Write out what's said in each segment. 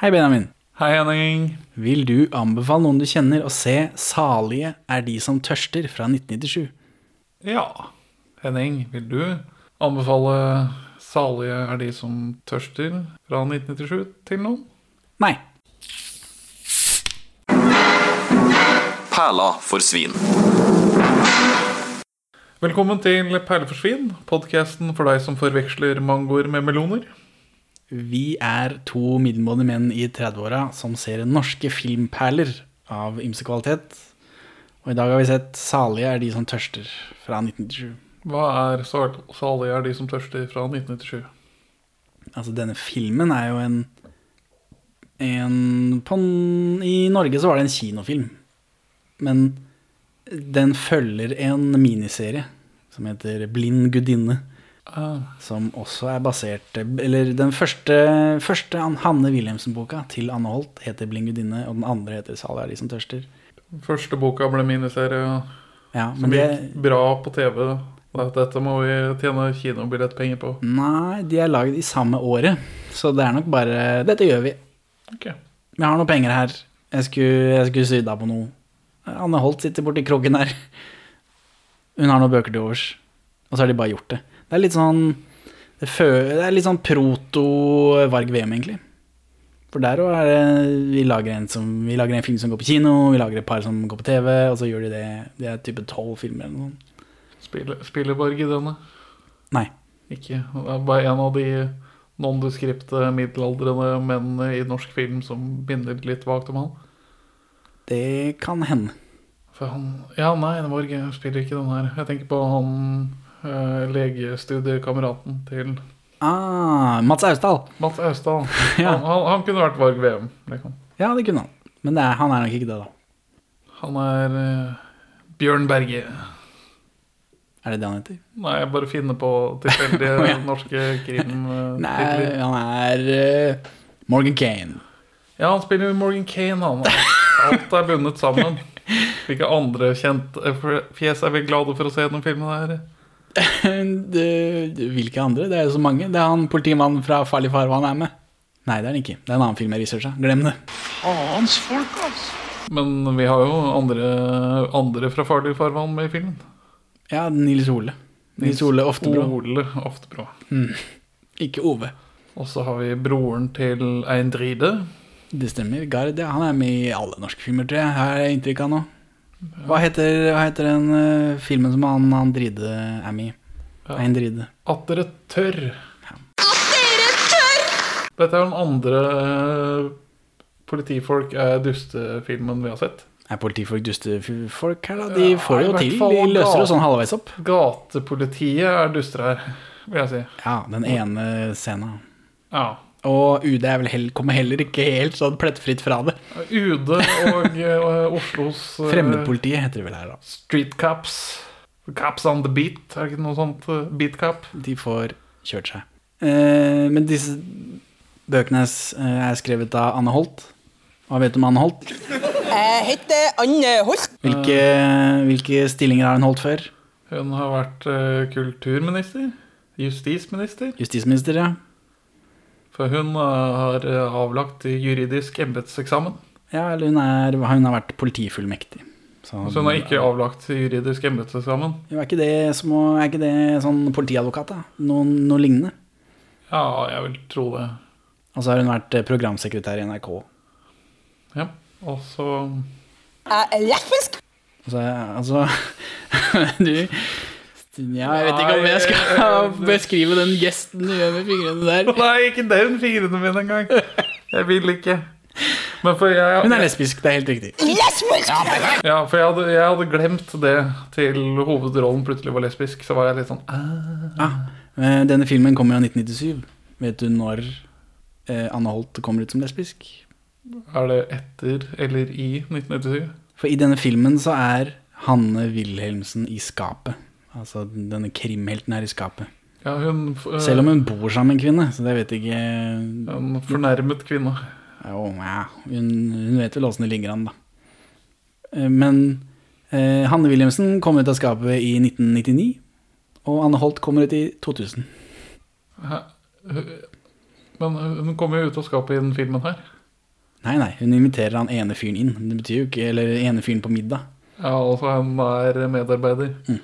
Hei, Benjamin. Hei, Henning. Vil du anbefale noen du kjenner å se 'Salige er de som tørster' fra 1997? Ja, Henning, vil du anbefale 'Salige er de som tørster' fra 1997 til noen? Nei. Perla for svin. Velkommen til Perle for svin, podkasten for deg som forveksler mangoer med meloner. Vi er to middelmådige menn i 30-åra som ser norske filmperler av ymse kvalitet. Og i dag har vi sett 'Salige er de som tørster' fra 1997. Hva er sal- 'Salige er de som tørster' fra 1997? Altså, denne filmen er jo en, en på, I Norge så var det en kinofilm. Men den følger en miniserie som heter 'Blind gudinne'. Ah, Som også er basert Eller den første, første Hanne Wilhelmsen-boka til Anne Holt heter 'Blind gudinne', og den andre heter 'Salig er de som tørster'. første boka ble miniserie Ja, som gikk det bra på TV. Dette må vi tjene kinobillettpenger på. Nei, de er lagd i samme året, så det er nok bare Dette gjør vi. Okay. Vi har noen penger her. Jeg skulle, jeg skulle sydd av på noe. Anne Holt sitter borti kroken her. Hun har noen bøker til overs. Og så har de bare gjort det. Det er litt sånn Det, er litt sånn proto-Varg VM, egentlig. For der òg er det vi lager, en som, vi lager en film som går på kino, vi lager et par som går på TV, og så gjør de det. Det er type tolv filmer eller noe sånt. Spiller, spiller Varg i denne? Nei. Ikke. Det er bare en av de nondeskripte middelaldrende mennene i norsk film som minner litt vagt om han. Det kan hende. Han Ja, nei, Varg spiller ikke den her. Jeg tenker på han eh, legestudiekameraten til Ah, Mats Austdal. Mats Austdal. Ja. Han, han, han kunne vært Varg VM. Liksom. Ja, det kunne han. Men det er, han er nok ikke det, da. Han er uh, Bjørn Berge. Er det det han heter? Nei, jeg bare finner på tilfeldige norske Nei, han er uh, Morgan Kane. Ja, han spiller jo Morgan Kane, han. Alt er bundet sammen. Hvilke andre kjente fjes er vi glade for å se den filmen her? hvilke andre? Det er jo så mange. Det er han politimannen fra Farlig farvann er med. Nei, det er han ikke. Det er en annen film jeg researcha. Glem det. Men vi har jo andre, andre fra Farlig farvann med i filmen. Ja, Nils Ole. Nils Ole Oftebro. Ole Oftebro. Ikke Ove. Og så har vi broren til Eindride. Det stemmer. Gard, ja, han er med i alle norske filmer, tror jeg. Har jeg inntrykk av nå. Hva heter, hva heter den uh, filmen som han, han Dride er med i? Ja. Ein Dride. At dere tør. Dette er den andre eh, politifolk er dustefilmen vi har sett. Er politifolk dustefolk her, da? De Ja, får det i jo til. De løser det sånn halvveis opp. Gatepolitiet er duster her, vil jeg si. Ja, den ene scenen. Ja. Og UD er vel hell, kommer heller ikke helt sånn plettfritt fra det. UD og uh, Oslos uh, Fremmedpolitiet heter det vel her, da. Street Cops. Cops on the beat, er det ikke noe sånt? eh, beat Cop? De får kjørt seg. Eh, men disse bøkene er skrevet av Anne Holt. Hva vet du om Anne Holt? Jeg heter Anne Holt. Hvilke, hvilke stillinger har hun holdt før? Hun har vært kulturminister. Justisminister. Justisminister, ja. For hun eh, har eh, avlagt juridisk embetseksamen. Ja, eller hun, er, hun har vært politifullmektig. Så, Så hun har ikke avlagt juridisk embetseksamen. Jo, er, ikke det, som, er ikke det sånn politiadvokat, da? Noe, noe lignende? Ja, jeg vil tro det. Og så har hun vært eh, programsekretær i NRK. Ja. Og så Jeg er lesbisk. Altså, altså Du Ja, jeg vet ikke om jeg skal beskrive den gesten du gjør med fingrene der. Nei, ikke den fingrene mine engang. Jeg vil ikke. Men for jeg, Hun er lesbisk, det er helt riktig. Lesbisk! ja, for jeg hadde, jeg hadde glemt det til hovedrollen plutselig var lesbisk. Så var jeg litt sånn ah. Ah, Denne filmen kommer jo i 1997. Vet du når eh, Anne Holt kommer ut som lesbisk? Er det etter eller i 1997? For i denne filmen så er Hanne Wilhelmsen i skapet. Altså denne krimhelten er i skapet. Ja, hun øh, Selv om hun bor sammen med en kvinne, så det vet jeg ikke En fornærmet kvinne. Jo, ja, hun, hun vet vel åssen det ligger an, da. Eh, Men eh, Hanne Wilhelmsen kom ut av skapet i 1999, og Anne Holt kommer ut i 2000. Hæ? Men hun kommer jo ut av skapet i den filmen her. Nei, nei, hun inviterer han ene fyren inn. Det betyr jo ikke Eller ene fyren på middag. Ja, altså han er medarbeider. Mm.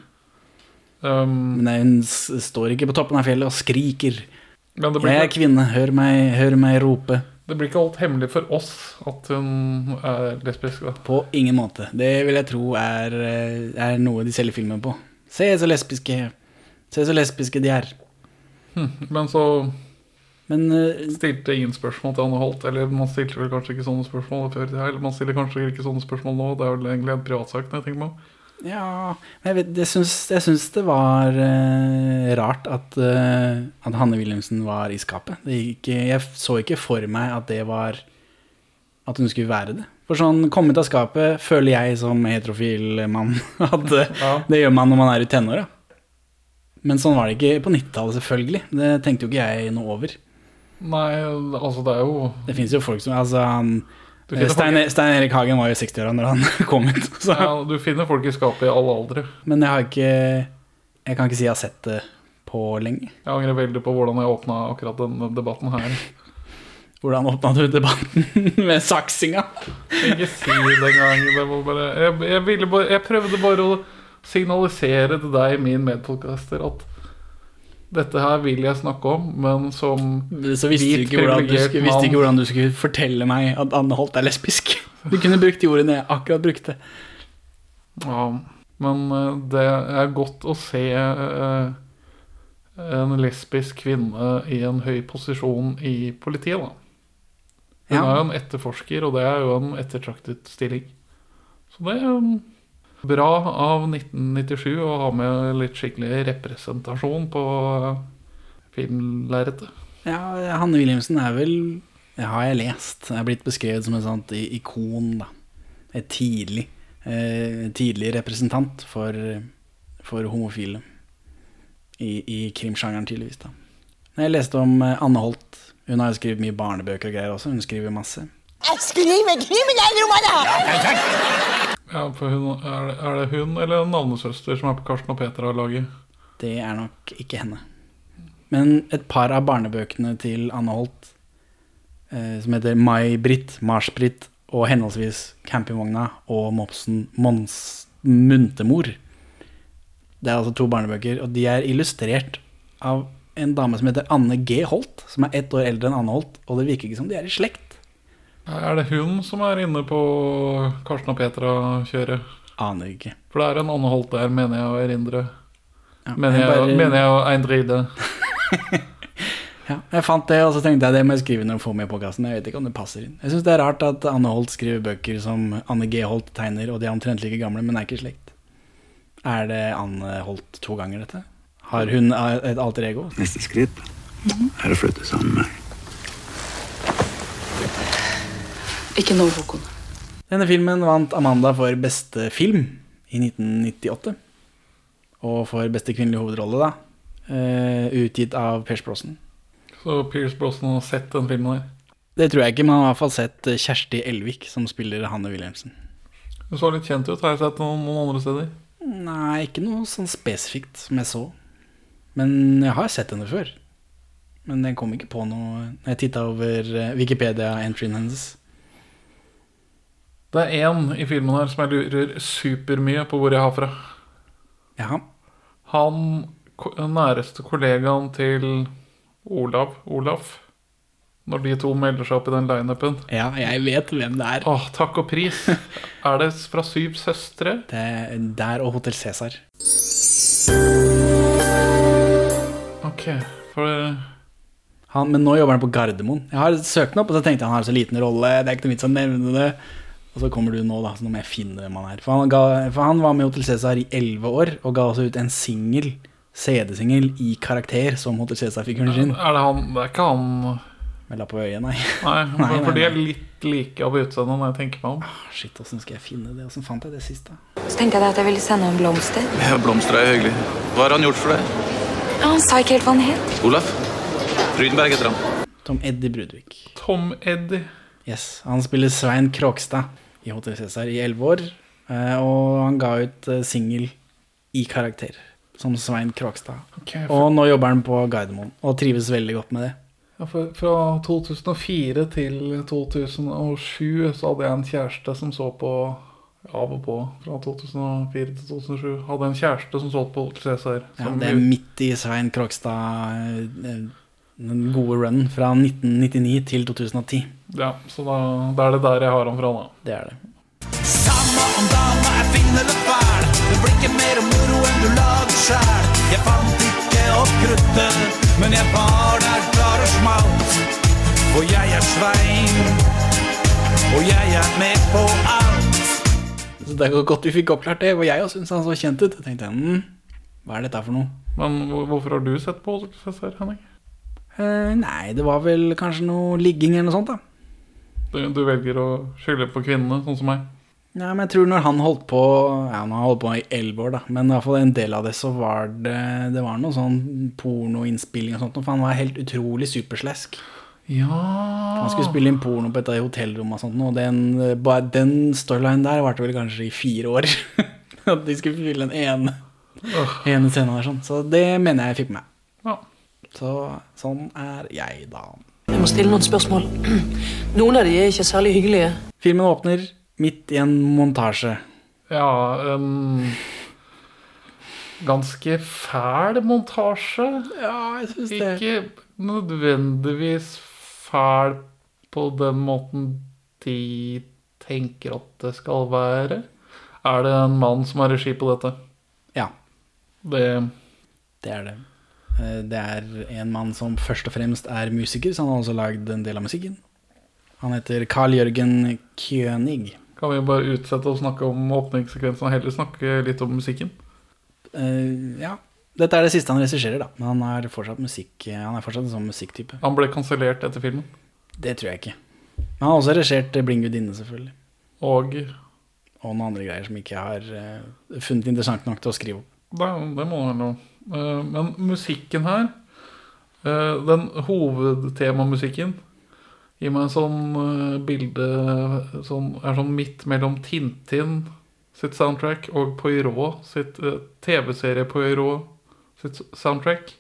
Um, Men hun står ikke på toppen av fjellet og skriker. men det blir, Jeg er kvinne, hør meg, hør meg rope. det blir ikke holdt hemmelig for oss at hun er lesbisk. da. På ingen måte. Det vil jeg tro er, eh, er noe de selger filmen på. Se så lesbiske Se så lesbiske de er. Men så Men uh, stilte ingen spørsmål til Anne Holt. Eller man stilte vel kanskje ikke sånne spørsmål før. Eller man stiller kanskje ikke sånne spørsmål nå. Det er vel egentlig en privatsak. når jeg tenker meg. Ja Jeg, vet, jeg, syns, jeg syns det var eh, rart at, eh, at Hanne Wilhelmsen var i skapet. Det gikk, jeg så ikke for meg at det var At hun skulle være det. For sånn kommet av skapet føler jeg som heterofil mann at eh, Ja. det gjør man når man er i tenåra. Men sånn var det ikke på 90-tallet, selvfølgelig. Det tenkte jo ikke jeg noe over. Nei, altså det er jo Det fins jo folk som altså han, Stein, Stein Erik Hagen var jo 60-åra når han kom ut. Så. ja, du finner folk i skapet i alle aldre. Men jeg har ikke Jeg kan ikke si jeg har sett det på lenge. Jeg angrer veldig på hvordan jeg åpna akkurat denne debatten her. Hvordan åpna du debatten med saksinga? Ikke si det engang. Bare jeg, jeg, bare jeg prøvde bare å signalisere til deg, min medpodcaster, at dette her vil jeg snakke om, men som Så visste du ikke hvordan du, skulle, visste ikke hvordan du skulle fortelle meg at Anne Holt er lesbisk. Du kunne brukt de ordene jeg akkurat brukte. Ja, men eh, det er godt å se eh, en lesbisk kvinne i en høy posisjon i politiet, da. Hun Ja. er jo en etterforsker, og det er jo en ettertraktet stilling. Så det er um, bra av 1997 å ha med litt skikkelig representasjon på eh, filmlerretet. Ja, Hanne Wilhelmsen er vel Det har jeg lest. Er blitt beskrevet som et sånt ikon, da. Et tidlig, eh, tidlig representant for, for homofile. I, i krimsjangeren, tydeligvis, da. Jeg leste om eh, Anne Holt. Hun har jo skrevet mye barnebøker og greier også. Hun skriver masse. Jeg skriver kriminalromaner! Ja, for hun, er, det, er det hun eller en navnesøster som er på Karsten og Petra-laget? Det er nok ikke henne. Men et par av barnebøkene til Anne Holt, eh, som heter May-Britt, Mars-Britt og henholdsvis Campingvogna og Mopsen Mons Muntemor Det er altså to barnebøker, og de er illustrert av en dame som heter Anne G. Holt, som er ett år eldre enn Anne Holt, og det virker ikke som de er i slekt. Er det hun som er inne på Karsten og Petra-kjøret? Aner ikke. For det er en Anne Holt der, mener jeg å erindre. Ja, Mener jeg, bare- mener jeg å eindride. Ja, jeg fant det, og så tenkte jeg det må jeg skrive når jeg får med på kassen. Jeg vet ikke om det passer inn. Jeg syns det er rart at Anne Holt skriver bøker som Anne G. Holt tegner, og de er omtrent like gamle, men er ikke i slekt. Er det Anne Holt to ganger, dette? Har hun et alter ego? Neste skritt er å flytte sammen med meg. Ikke nå, Håkon. Denne filmen vant Amanda for beste film i 1998. Og for beste kvinnelige hovedrolle, da. eh, utgitt av Pierce Brosnan. Så Pierce Brosnan har sett den filmen her. Det tror jeg ikke, men han har i hvert fall sett eh, Kjersti Elvik, som spiller Hanne Wilhelmsen. Hun så litt kjent ut. Har jeg sett noen, noen andre steder? Nei, ikke noe sånn spesifikt som jeg så. Men jeg har sett henne før. Men jeg kom ikke på noe Når jeg titta over eh, Wikipedia-entryen hennes. Det er én i filmen her som jeg lurer supermye på hvor jeg har fra. Ja, Han næreste kollegaen til Olav, Olaf, når de to melder seg opp i den lineupen ja, jeg vet hvem det er. Åh, takk og pris. Er det fra Syv søstre? Det er der og Hotell Cæsar. Ok, for Han, men nå jobber han på Gardermoen. Jeg har søkt den opp, og så tenkte jeg han har så liten rolle. Det er ikke noe vits å nevne det. Og så kommer du nå, da. Så nå må jeg finne hvem han er. For han, ga, for han var med i Hotell Cæsar i elleve år, og ga også ut en singel, CD-singel, i karakter som Hotel Cæsar-figuren sin. er det han Det er ikke han Med lapp på øyet, nei. Nei, Nei, for nei, de er litt like av utseendet når jeg tenker meg om. Ah, Shit, åssen skal jeg finne det? Åssen fant jeg det sist, da? Så tenkte jeg at jeg ville sende en blomster. Ja, Blomster er hyggelig. Hva har han gjort for deg? Ja, han sa ikke helt hva han het. Olaf? Rydenberg heter han. Tom Eddie Brudvik. Tom Eddie. Yes, Han spiller Svein Krogstad i Hotell Cæsar i elleve år. eh, Og han ga ut eh, singel i karakter som Svein Krogstad. Okay, for, Og nå jobber han på Gardermoen og trives veldig godt med det. Ja, fra 2004 til 2007 så hadde jeg en kjæreste som så på av og på. Fra 2004 til 2007 hadde en kjæreste som så på Hotel Cæsar. Ja, det er midt i Svein Krogstad eh, Den gode run fra 1999 til 2010. Ja, så da, da er det der jeg har han fra, da. Det er det. Samme om dama er fin eller fæl Det blir ikke mer moro enn du lager sjæl Jeg fant ikke opp kruttet Men jeg var der klar og smalt For jeg er Svein Og jeg er med på alt Så det er godt vi fikk oppklart det, og jeg også syns han så kjent ut. Jeg tenkte hm, hva er dette for noe? Men hvorfor har du sett på Cæsar, Henning? Eh, nei, det var vel kanskje noe ligging eller noe sånt, da. Du, du velger å skylde på kvinnene, sånn som meg. Ja, men jeg tror når han holdt på Ja, han har holdt på i elleve år, da. Men i hvert fall en del av det så var det Det var noe sånn pornoinnspilling og sånt. For han var helt utrolig superslesk. Ja Han skulle spille inn porno på et av hotellrommene og sånt. Og den, den storylinen der varte vel kanskje i fire år. At de skulle fylle den ene, ene scenen der sånn. Så det mener jeg fikk med meg. Ja. Så sånn er jeg, da. Jeg må stille noen spørsmål. Noen av de er ikke særlig hyggelige. Filmen åpner midt i en montasje. Ja, en ganske fæl montasje. Ja, jeg syns det. Ikke nødvendigvis fæl på den måten de tenker at det skal være. Er det en mann som har regi på dette? Ja, Det det er det. Eh, Det er en mann som først og fremst er musiker, så han har også lagd en del av musikken. Han heter Carl Jørgen König. kan vi bare utsette å snakke om åpningssekvensen og heller snakke litt om musikken. Uh, ja. Dette er det siste han regisserer, da. Men han er fortsatt musikk Han er fortsatt en sånn musikktype. Han ble kansellert etter filmen. Det tror jeg ikke. Men han har også regissert 'Blind Gudinne, selvfølgelig. Og Og noen andre greier som ikke har eh, funnet interessant nok til å skrive opp. det, det må han noe. Eh, Men musikken her, eh, den hovedtemamusikken, gir meg en sånn eh, bilde som er sånn midt mellom Tintin sitt soundtrack og Poirot sitt TV-serie Poirot sitt soundtrack.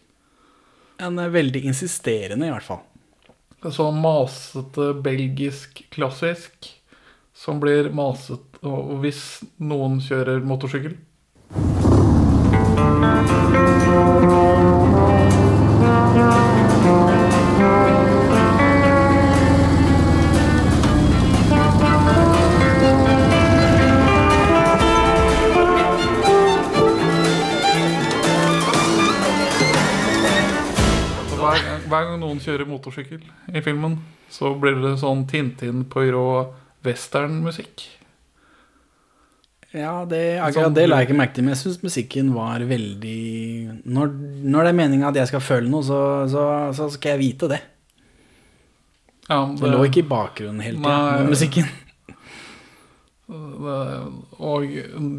Er veldig insisterende, i hvert fall. Er sånn masete belgisk klassisk som blir maset hvis noen kjører motorsykkel. Så Hver gang, noen kjører motorsykkel i filmen, så blir det sånn Tintin, Poirot, westernmusikk. Ja, det, akkurat det la jeg ikke merke til, men jeg syns musikken var veldig Når, når det er meninga at jeg skal føle noe, så, så, så skal jeg vite det. Ja, Det lå ikke i bakgrunnen hele tida, musikken. Det- Og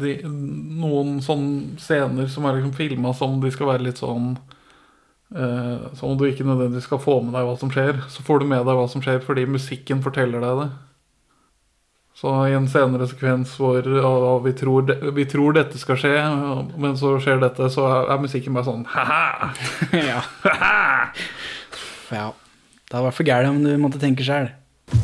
de, noen sånne scener som er liksom filma som de skal være litt sånn eh, Som om du ikke nødvendigvis skal få med deg hva som skjer. Så får du med deg hva som skjer fordi musikken forteller deg det. Så i en senere sekvens hvor å, vi, tror de, vi tror dette skal skje, men så skjer dette, så er, er musikken bare sånn ha-ha! ja. ja. Det hadde vært for gærent om du måtte tenke sjøl.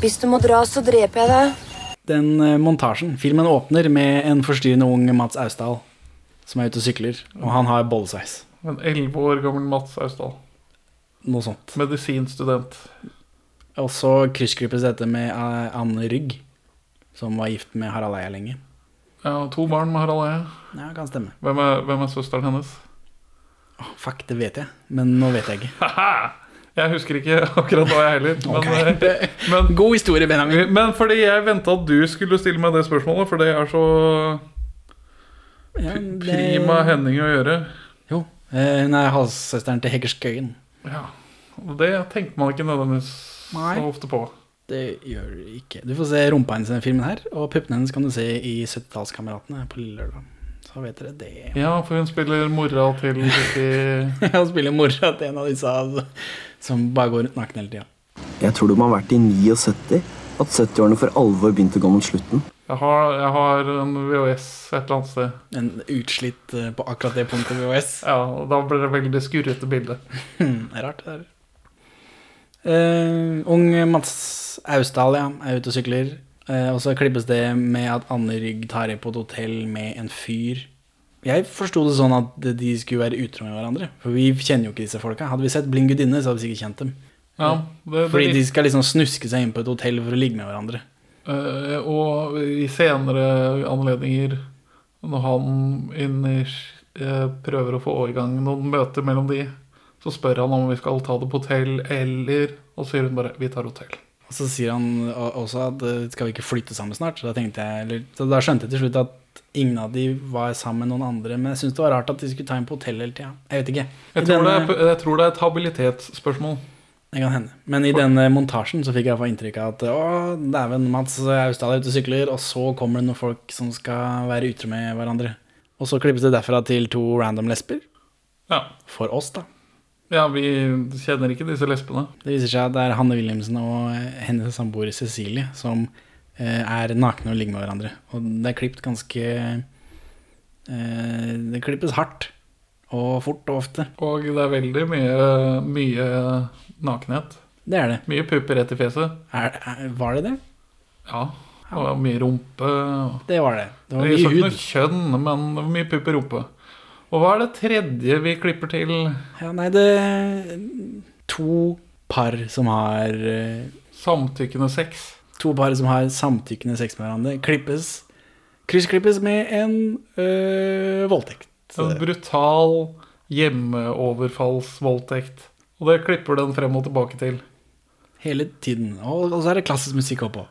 Hvis du må dra, så dreper jeg deg. Den eh, montasjen Filmen åpner med en forstyrrende ung Mats Austdal som er ute og sykler, og han har bollesveis. En elleve år gammel Mats Austdal. Noe sånt. Medisinstudent. Og så kryssklippes dette med eh, Anne Rygg, som var gift med Harald Eia lenge. Ja, to barn med Harald Eia. Ja, kan stemme. Hvem er, hvem er søsteren hennes? Oh, fuck, det vet jeg, men nå vet jeg ikke. Jeg husker ikke akkurat hva jeg heller. Men, Ok. eh, men, God historie, Benjamin. men fordi jeg venta at du skulle stille meg det spørsmålet, for det er så Ja, det- prima Henning å gjøre. Jo. eh, Hun er halvsøsteren til Heggerskøyen. Ja, Det tenker man ikke nødvendigvis så ofte på. Det gjør du ikke. Du får se rumpa hennes i denne filmen her, og puppene hennes kan du se i 70-tallskameratene på Lille Lørdag. Så vet dere det. Ja, for hun spiller mora til Ja, hun spiller mora til en av disse altså, som bare går rundt naken hele tida. Jeg tror det må ha vært i 79 at 70-årene for alvor begynte å gå mot slutten. Jeg har, jeg har en VHS et eller annet sted. En utslitt eh, på akkurat det punktet VHS. Ja, og Da blir det veldig skurrete bilde. Rart, det der. Uh, ung Mats Austdal ja, er ute og sykler. Eh, og så klippes det med at Anne Rygg tar inn på et hotell med en fyr. Jeg forsto det sånn at de skulle være utro med hverandre. For vi kjenner jo ikke disse folka. Hadde vi sett Blind gudinne, så hadde vi sikkert kjent dem. Ja, det, det, Fordi de skal liksom snuske seg inn på et hotell for å ligge med hverandre. Eh, og i senere anledninger, når han inni, eh, prøver å få i gang noen møter mellom de, så spør han om vi skal ta det på hotell, eller Og så sier hun bare 'vi tar hotell'. Og så sier han også at eh, skal vi ikke flytte sammen snart? Så da, jeg, eller, så da skjønte jeg til slutt at ingen av de var sammen med noen andre. Men jeg syntes det var rart at de skulle ta inn på hotell hele tida. Jeg vet ikke. Jeg tror, denne- er, jeg tror det er et habilitetsspørsmål. Det kan hende. Men i denne montasjen så fikk jeg iallfall inntrykk av at å, dæven, Mats Austdal er ute og sykler, og så kommer det noen folk som skal være utro med hverandre. Og så klippes det derfra til to random lesber. Ja. For oss, da. Ja, vi kjenner ikke disse lesbene. Det viser seg at det er Hanne Wilhelmsen og hennes samboer Cecilie som eh, er nakne og ligger med hverandre. Og det er klippet ganske eh, Det klippes hardt. Og fort og ofte. Og det er veldig mye, mye nakenhet. Det er det. Mye pupper rett i fjeset. Er, er, var det det? Ja. Det var mye rumpe. Det var det. Det var mye hud. så mye ikke noe kjønn, men det var mye pupp i rumpe. Og hva er det tredje vi klipper til? Ja, nei, det er to par som har eh, Samtykkende sex. To par som har samtykkende sex med hverandre, klippes kryssklippes med en øh, voldtekt. En brutal hjemmeoverfallsvoldtekt. Og det klipper den frem og tilbake til. Hele tiden. Og, og så er det klassisk musikk oppå.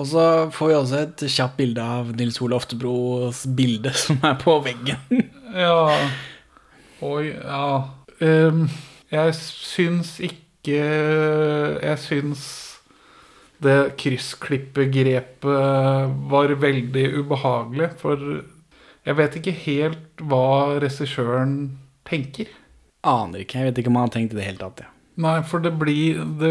Og så får vi også et kjapt bilde av Nils Ole Oftebros bilde som er på veggen. Ja Oi, ja Um, Jeg syns ikke Jeg syns det kryssklippegrepet var veldig ubehagelig, for jeg vet ikke helt hva regissøren tenker. Aner ikke. Jeg vet ikke om han har tenkt i det hele tatt. Ja. Nei, for det blir det,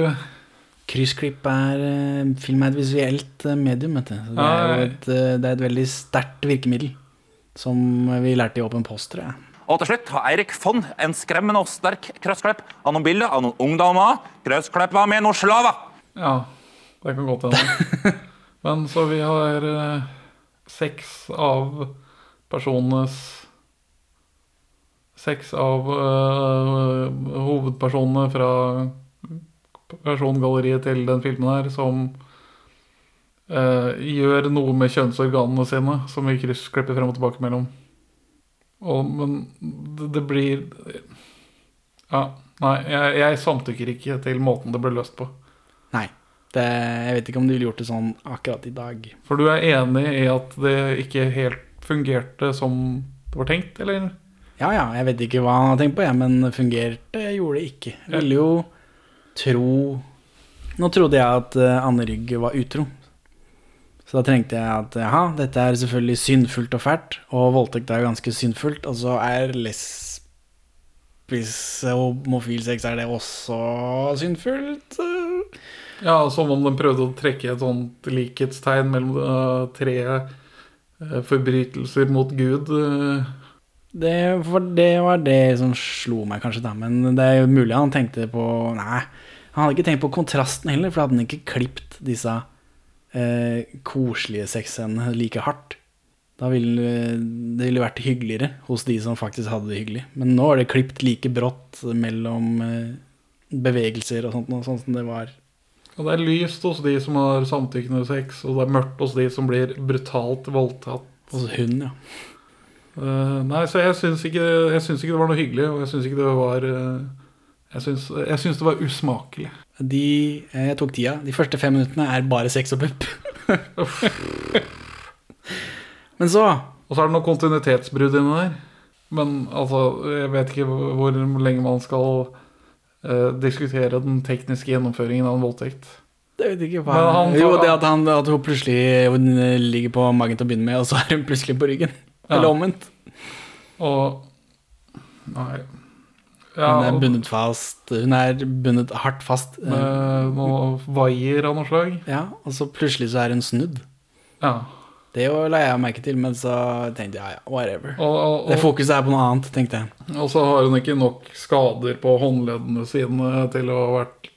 Kryssklipp er eh, Film er et visuelt eh, medium, vet du. Det, er et, eh, det er et veldig sterkt virkemiddel. Som vi lærte i Åpen post, tror jeg. Og til slutt har Eirik Fonn en skremmende og sterk krøssklepp av noen bilder av noen ungdommer. Krøssklippet med noen slaver. Ja, det kan godt hende. Men så vi har eh, seks av personenes Seks av eh, hovedpersonene fra persongalleriet til den filmen her som eh, gjør noe med kjønnsorganene sine, som vi kryssklipper frem og tilbake mellom. Og, men det, det blir Ja, nei, jeg, jeg samtykker ikke til måten det ble løst på. Nei. Det, jeg vet ikke om du ville gjort det sånn akkurat i dag. For du er enig i at det ikke helt fungerte som det var tenkt, eller? Ja, ja, jeg vet ikke hva han har tenkt på, jeg, men fungerte gjorde det ikke. Jeg ville jo tro Nå trodde jeg at eh, Anne Rygg var utro. Så da trengte jeg at ja, dette er selvfølgelig syndfullt og fælt, og voldtekt er jo ganske syndfullt, og så er lesbisk og homofil sex er det også syndfullt. Ja, som om den prøvde å trekke et sånt likhetstegn mellom uh, tre uh, forbrytelser mot Gud. Uh. Det, for det var det som slo meg, kanskje, da. Men det er jo mulig han tenkte på Nei, han hadde ikke tenkt på kontrasten heller, for da hadde han ikke klipt disse eh, koselige sexscenene like hardt. Da ville det ville vært hyggeligere hos de som faktisk hadde det hyggelig. Men nå er det klipt like brått mellom eh, bevegelser og sånt, og sånn som det var. Og det er lyst hos de som har samtykkende sex, og det er mørkt hos de som blir brutalt voldtatt. Hos hun, ja. Uh, nei, så jeg syns ikke, jeg syns ikke det var noe hyggelig, og jeg syns ikke det var uh, Jeg syns, jeg syns det var usmakelig. De, eh, jeg tok tida. De første fem minuttene er bare sex og pupp. Men så Og så er det noe kontinuitetsbrudd inni der. Men altså, jeg vet ikke hvor hvor lenge man skal uh, diskutere den tekniske gjennomføringen av en voldtekt. Jeg vet ikke hva han- Jo, det at, han, at hun plutselig hun ligger på magen til å begynne med, og så er hun plutselig på ryggen. Ja. Eller omvendt. Og Nei. Ja, hun er og- bundet fast Hun er bundet hardt fast. Med noe vaier av noe slag. Ja, og så plutselig så er hun snudd. Ja. Det la jeg merke til, men så tenkte jeg ja, ja, whatever. Og, og, Det fokuset er på noe annet, tenkte jeg. og så har hun ikke nok skader på håndleddene sine til å ha vært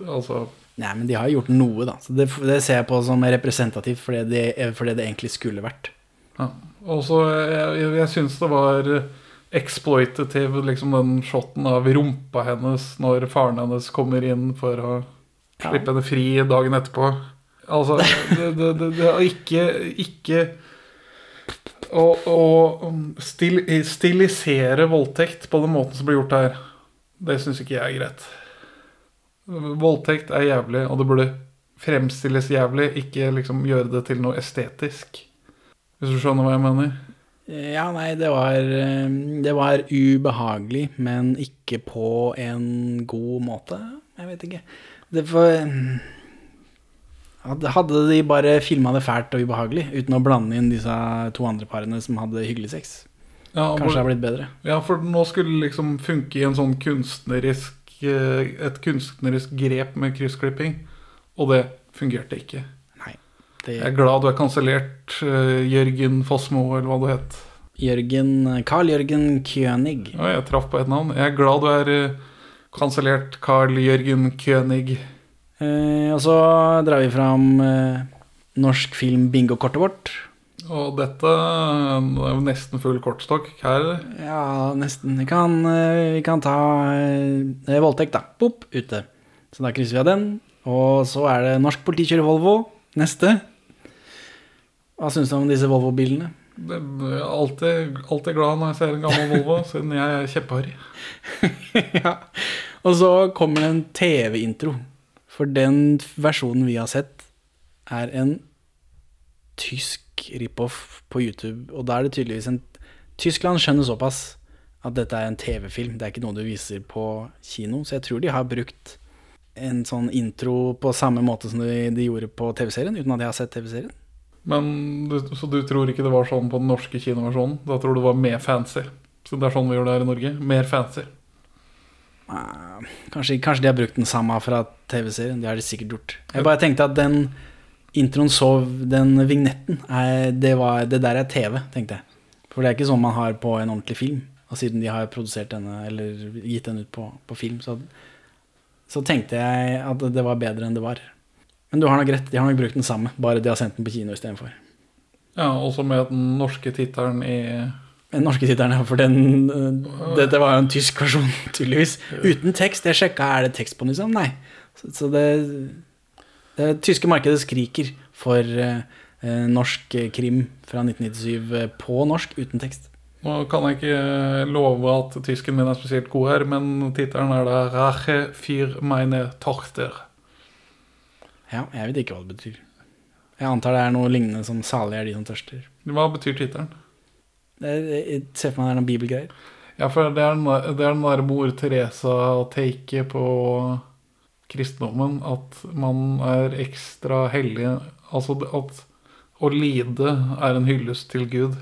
Altså Nei, men de har gjort noe, da. Så det, det ser jeg på som representativt for det det, for det det egentlig skulle vært. Ja. Og så jeg, jeg, jeg syns det var exploitative, liksom den shoten av rumpa hennes når faren hennes kommer inn for å slippe henne fri dagen etterpå. Altså, det, det, det, det er ikke, ikke å, å stil, stilisere voldtekt på den måten som blir gjort her, det syns ikke jeg er greit. Voldtekt er jævlig, og det burde fremstilles jævlig, ikke liksom gjøre det til noe estetisk. Hvis du skjønner hva jeg mener? Ja, nei, det var, eh, det var ubehagelig, men ikke på en god måte. Jeg vet ikke. Det var Hadde hadde de bare filma det fælt og ubehagelig, uten å blande inn disse to andre parene som hadde hyggelig sex, Ja, kanskje det har blitt bedre. Ja, for nå skulle det liksom funke i en sånn kunstnerisk eh, Et kunstnerisk grep med kryssklipping, og det fungerte ikke. Det, Jeg er glad du er kansellert, eh, Jørgen Fossmo, eller hva du het. Jørgen, Carl Jørgen König. Ja, jeg traff på et navn. Jeg er glad du er eh, kansellert, Carl Jørgen König. Eh, og så drar vi fram eh, norsk film bingo-kortet vårt. Og dette eh, det er jo nesten full kortstokk her. Ja, nesten. Vi kan, eh, vi kan ta eh, voldtekt, da. Pop, ute. Så da krysser vi av den. Og så er det norsk politi kjører Volvo. Neste. Hva syns du om disse Volvo-bilene? Alltid, alltid glad når jeg ser en gammel Volvo, siden jeg er kjempeharry. ja. Og så kommer det en TV-intro. For den versjonen vi har sett, er en tysk rip-off på YouTube. Og da er det tydeligvis en Tyskland skjønner såpass at dette er en TV-film. Det er ikke noe du viser på kino. Så jeg tror de har brukt en sånn intro på samme måte som de, de gjorde på TV-serien, uten at jeg har sett TV-serien. Men du, Så du tror ikke det var sånn på den norske kinoversjonen? Da tror du det var mer fancy? Så det er sånn vi gjør det her i Norge? Mer fancy? Eh, Kanskje, kanskje de har brukt den samme fra TV-serien. Det har de sikkert gjort. Jeg bare tenkte at den introen så Den vignetten, det, var, det der er TV, tenkte jeg. For det er ikke sånn man har på en ordentlig film. Og siden de har produsert denne, eller gitt den ut på, på film, så, så tenkte jeg at det var bedre enn det var. Men du har nok rett, de har nok brukt den samme, bare de har sendt den på kino istedenfor. Ja, også med den norske tittelen i Den norske tittelen, ja, for den uh, Dette var jo en tysk versjon, tydeligvis. Uten tekst. Jeg sjekka, er det tekst på den, liksom? Nei. Så, så det, det tyske markedet skriker for øh, norsk krim fra 1997 øh, på norsk uten tekst. Nå kan jeg ikke love at tysken min er spesielt god her, men tittelen er da 'Rache für meine Tochter'. Ja, jeg vet ikke hva det betyr. Jeg antar det er noe lignende som 'salig er de som tørster'. Hva betyr tittelen? Jeg, ser for meg det er noen bibelgreier. Ja, for det er den, det er den der mor Teresa-taket på kristendommen at man er ekstra hellig. Altså at å lide er en hyllest til Gud.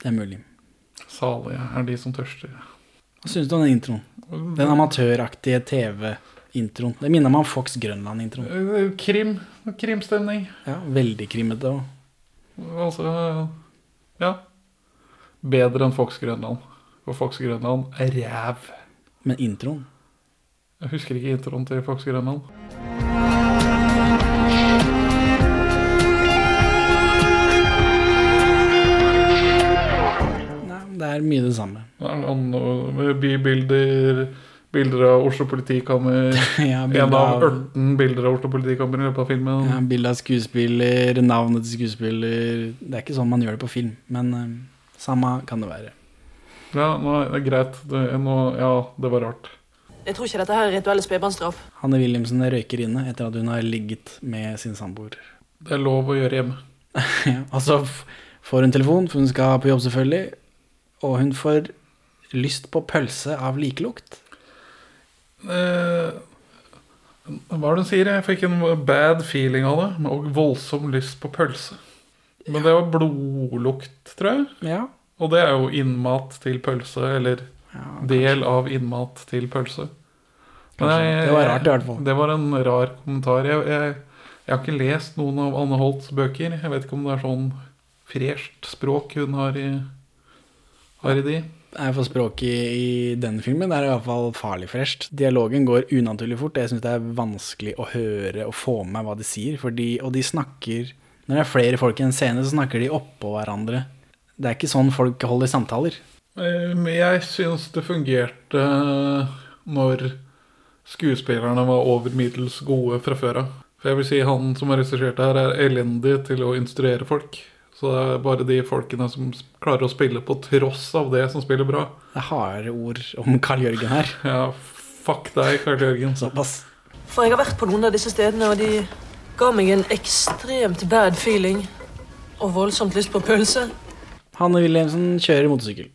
Det er mulig. Salige er de som tørster. Hva syns du om den introen? Den amatøraktige TV-introen. Det minner meg om Fox Grønland-introen. Eh, Krim. Krimstemning. Ja, veldig krimmete òg. Altså Ja. Bedre enn Fox Grønland. For Fox Grønland er ræv. Men introen Jeg husker ikke introen til Fox Grønland. Nei, det er mye det samme. Det er noe Bybilder, bilder av Oslo politikammer. Ja, en av av- 18 bilder av Oslo politikammer i løpet av filmen. Ja, Bilde av skuespiller, navnet til skuespiller Det er ikke sånn man gjør det på film, men uh, samme kan det være. Ja, det er greit. Det, nå, ja, det var rart. Jeg tror ikke dette her er rituell spedbarnsstraff. Hanne Wilhelmsen røyker inne etter at hun har ligget med sin samboer. Det er lov å gjøre hjemme. Ja, altså f- får hun telefon, for hun skal på jobb selvfølgelig, og hun får lyst på pølse av likelukt. Eh, hva er det hun sier? Jeg fikk en bad feeling av det. Og voldsom lyst på pølse. Men det var blodlukt, tror jeg. Ja. Og det er jo innmat til pølse, eller del av innmat til pølse. Men jeg, Det var rart i hvert fall. Det var en rar kommentar. Jeg, jeg, jeg har ikke lest noen av Anne Holts bøker. Jeg vet ikke om det er sånn fresht språk hun har i, har i de. Er for språket i, i den filmen. Det er i hvert fall farlig fresht. Dialogen går unaturlig fort. Jeg syns det er vanskelig å høre og få med hva de sier. Fordi, og de snakker Når det er flere folk i en scene, så snakker de oppå hverandre. Det er ikke sånn folk holder samtaler. Eh, jeg syns det fungerte eh, når skuespillerne var over middels gode fra før av. For jeg vil si han som har regissert her, er elendig til å instruere folk. Så det er bare de folkene som klarer å spille på tross av det, som spiller bra. Det er harde ord om Karl Jørgen her. Ja, fuck deg, Karl Jørgen. Såpass. For jeg har vært på noen av disse stedene, og de ga meg en ekstremt bad feeling. Og voldsomt lyst på pølse. Hanne Wilhelmsen kjører motorsykkel.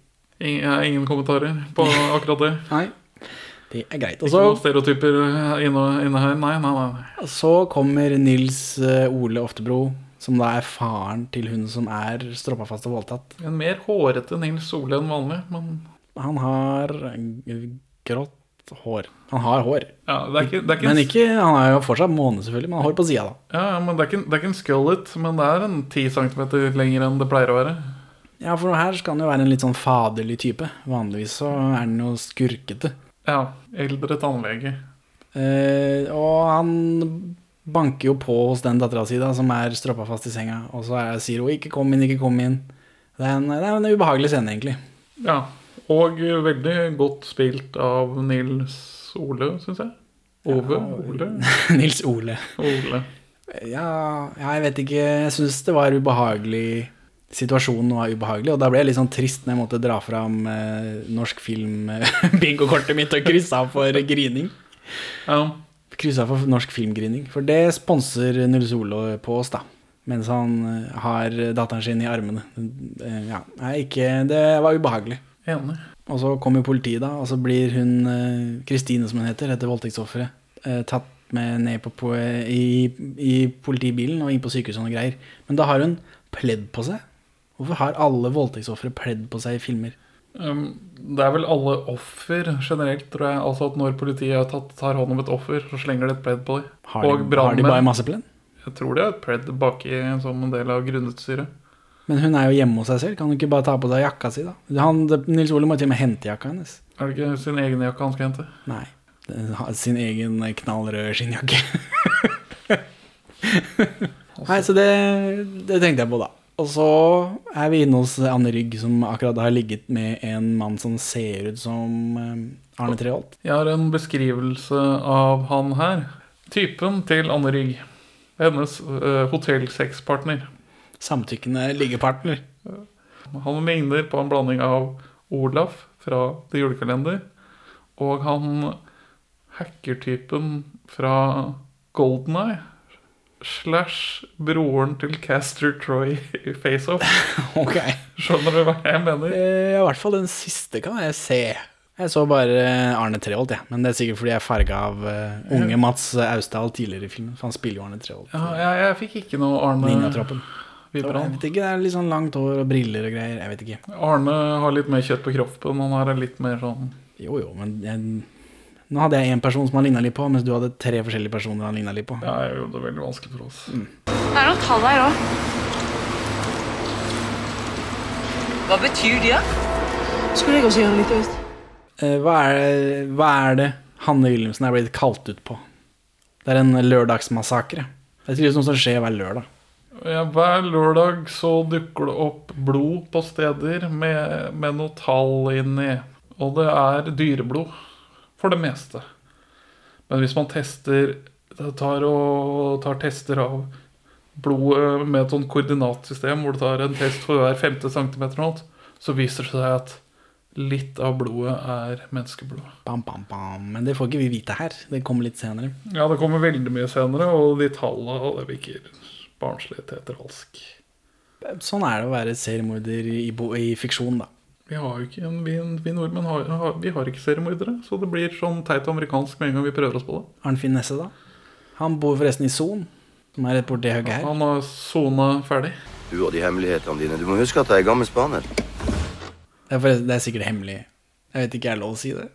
Jeg har ingen kommentarer på akkurat det. Nei, det er greit. Også, Ikke noen stereotyper inne, inne her. Nei, nei, nei. så kommer Nils eh, Ole Oftebro, som da er faren til hun som er stroppa fast og voldtatt. En mer hårete Nils Sole enn vanlig, men Han har grått hår. Han har hår. ja, det er ikke, det er ikke, Men ikke, han har jo fortsatt måne, selvfølgelig, men han har hår på sida, da. Ja, men det er ikke, det er ikke en skullet, men det er en 10 cm lenger enn det pleier å være. Ja, for her skal han jo være en litt sånn faderlig type. Vanligvis så er han jo skurkete. Ja, eldre tannlege. Eh, og han banker jo på hos den dattera si, som er stroppa fast i senga, og så er, sier hun 'ikke kom inn, ikke kom inn'. Det er en, det er en ubehagelig scene, egentlig. Ja, og veldig godt spilt av Nils Ole, syns jeg. Ove? Ole? Nils Ole. Ole. Ja, ja, jeg vet ikke. Jeg syns det var ubehagelig. Situasjonen var ubehagelig, og da ble jeg litt sånn trist når jeg måtte dra fram eh, norsk film eh, bingokortet mitt og kryssa for grining. Ja. Krysse av for norsk filmgrining. For det sponser Nils Olo på oss, da. Mens han eh, har datteren sin i armene. Eh, Ja, ikke Det var ubehagelig. Enig. Og så kommer politiet, da, og så blir hun eh, Kristine, som hun heter, etter voldtektsofferet, tatt med ned på, på, i, i politibilen og inn på sykehuset og greier. Men da har hun pledd på seg. Hvorfor har alle voldtektsofre pledd på seg i filmer? Um, det er vel alle offer generelt, tror jeg. Altså at når politiet har tatt, tar hånd om et offer, så slenger de et pledd på dem. Har de, har de bare masse pledd? Jeg tror de har et pledd baki som en del av grunnutstyret. Men hun er jo hjemme hos seg selv. Kan hun ikke bare ta på seg jakka si, da? Han, Nils Ole må til og med hente jakka hennes. Er det ikke sin egen jakke han skal hente? Nei. Sin egen knallrød skinnjakke. Nei, så det, det tenkte jeg på, da. Og så er vi inne hos Anne Rygg, som akkurat har ligget med en mann som ser ut som eh, Arne Treholt. Jeg har en beskrivelse av han her. Typen til Anne Rygg. Hennes uh, hotellsexpartner. Samtykkende liggepartner. Han ligner på en blanding av Olaf fra The Julekalender og han hackertypen fra Golden Eye. Slash broren til Caster Troy i FaceOff. Ok. Skjønner du hva jeg mener? Ja, I hvert fall den siste kan jeg se. Jeg så bare Arne Treholt, jeg. Men det er sikkert fordi jeg er farga av uh, unge Mats Austdal tidligere i filmen. For han spiller jo Arne Treholt. Ja, jeg, jeg fikk ikke noe Arne Ninjatroppen. Jeg vet ikke, Det er litt sånn langt hår og briller og greier. Jeg vet ikke. Arne har litt mer kjøtt på kroppen. Han har litt mer sånn Jo, jo, men jeg, nå hadde jeg én person som han ligna litt på, mens du hadde tre forskjellige personer han ligna litt på. Ja, jeg gjorde det veldig vanskelig for oss. Det er noen tall her òg. Hva betyr det? Skulle jeg også gjøre litt visst. Eh, hva, er, hva er det Hanne Wilhelmsen er blitt kalt ut på? Det er en lørdagsmassakre. Det er tydeligvis noe som skjer hver lørdag. Ja, hver lørdag så dukker det opp blod på steder med, med noe tall inni. Og det er dyreblod. For det meste. Men hvis man tester tar, og, tar tester av blodet med et sånt koordinatsystem, hvor du tar en test for hver femte centimeter, og alt, så viser det seg at litt av blodet er menneskeblod. Bam, bam, bam. Men det får ikke vi vite her. Det kommer litt senere. Ja, det kommer veldig mye senere, og de tallene det virker barnslig teatralsk. Sånn er det å være seriemorder i, i fiksjon, da. Vi har jo ikke en, vi, vi nordmenn har, har, vi har ikke seriemordere, så det blir sånn teit amerikansk med en gang vi prøver oss på det. Har han Nesse, da? Han bor forresten i Son, som er rett borti høyre her. Han har sona ferdig. Du og de hemmelighetene dine. Du må huske at jeg er gammel spaner. Det er, det er sikkert hemmelig. Jeg vet ikke, er det lov å si det?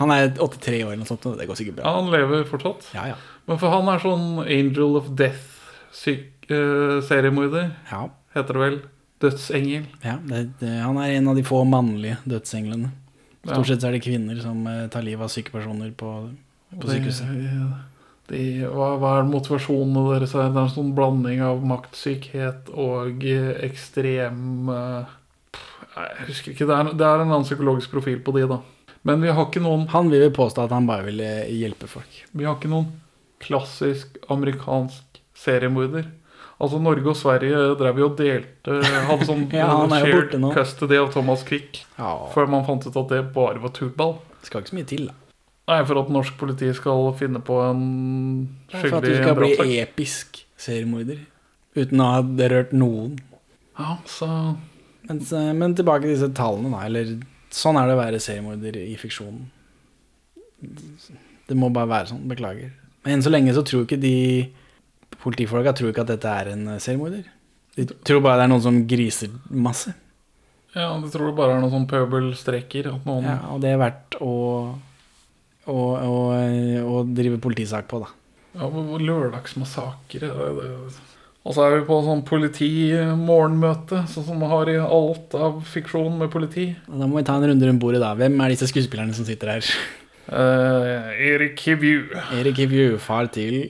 Han er 83 år eller noe sånt, det går sikkert bra. Ja, han lever fortsatt. Ja, ja. Men for han er sånn Angel of Death-seriemorder, Ja. heter det vel. Dødsengel. Ja, det, det, han er en av de få mannlige dødsenglene. Stort sett er det kvinner som eh, tar livet av syke personer på, på Det- sykehuset. Hva, hva er motivasjonene deres? Det er en sånn blanding av maktsykhet og eh, ekstrem eh, Jeg husker ikke. Det er, det er en annen psykologisk profil på de, da. Men vi har ikke noen Han vil påstå at han bare ville hjelpe folk. Vi har ikke noen klassisk amerikansk seriemorder. Altså Norge og Sverige drev jo og delte Hadde sånn Ja, shared custody av Thomas Quick. Ja. Før man fant ut at det bare var turball. Skal ikke så mye til, da. Nei, for at norsk politi skal finne på en For at du skal bli episk seriemorder. Uten å ha rørt noen. Ja, så Men, men tilbake til disse tallene, da. Eller sånn er det å være seriemorder i fiksjonen. Det må bare være sånn. Beklager. Men enn så lenge så tror ikke de politifolka tror ikke at dette er en selvmorder. De tror bare det er noen som griser masse. Ja, de tror det bare er noen sånn pøbelstreker? Noen Ja, og det er verdt å, å, å, å drive politisak på, da. Ja, Lørdagsmassakre Og så er vi på sånn politimorgenmøte, sånn som man har i alt av fiksjon med politi. Da må vi ta en runde rundt bordet, da. Hvem er disse skuespillerne som sitter her? Uh, Erik Hivju. Erik Hivju, far til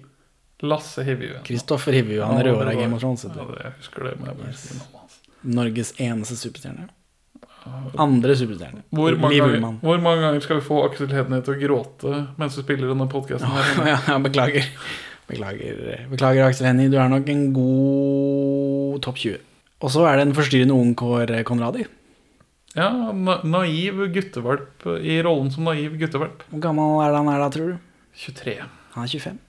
Lasse Hivju. Kristoffer Hivju. Han er rødhåra Game of Thrones. Ja, det, jeg husker det. Men jeg bare husker navnet hans. Norges eneste superstjerne. Andre superstjerne. Hvor hvor mange ganger skal vi få Aksel Hedny til å gråte mens vi spiller denne podkasten Oh, ja, ja, beklager. Beklager, beklager Aksel Hennie. Du er nok en god topp 20. Og så er det en forstyrrende ungkår Konradi. Ja, na naiv guttevalp i rollen som naiv guttevalp. Hvor gammel er han er da, tror du? 23. Han er 25.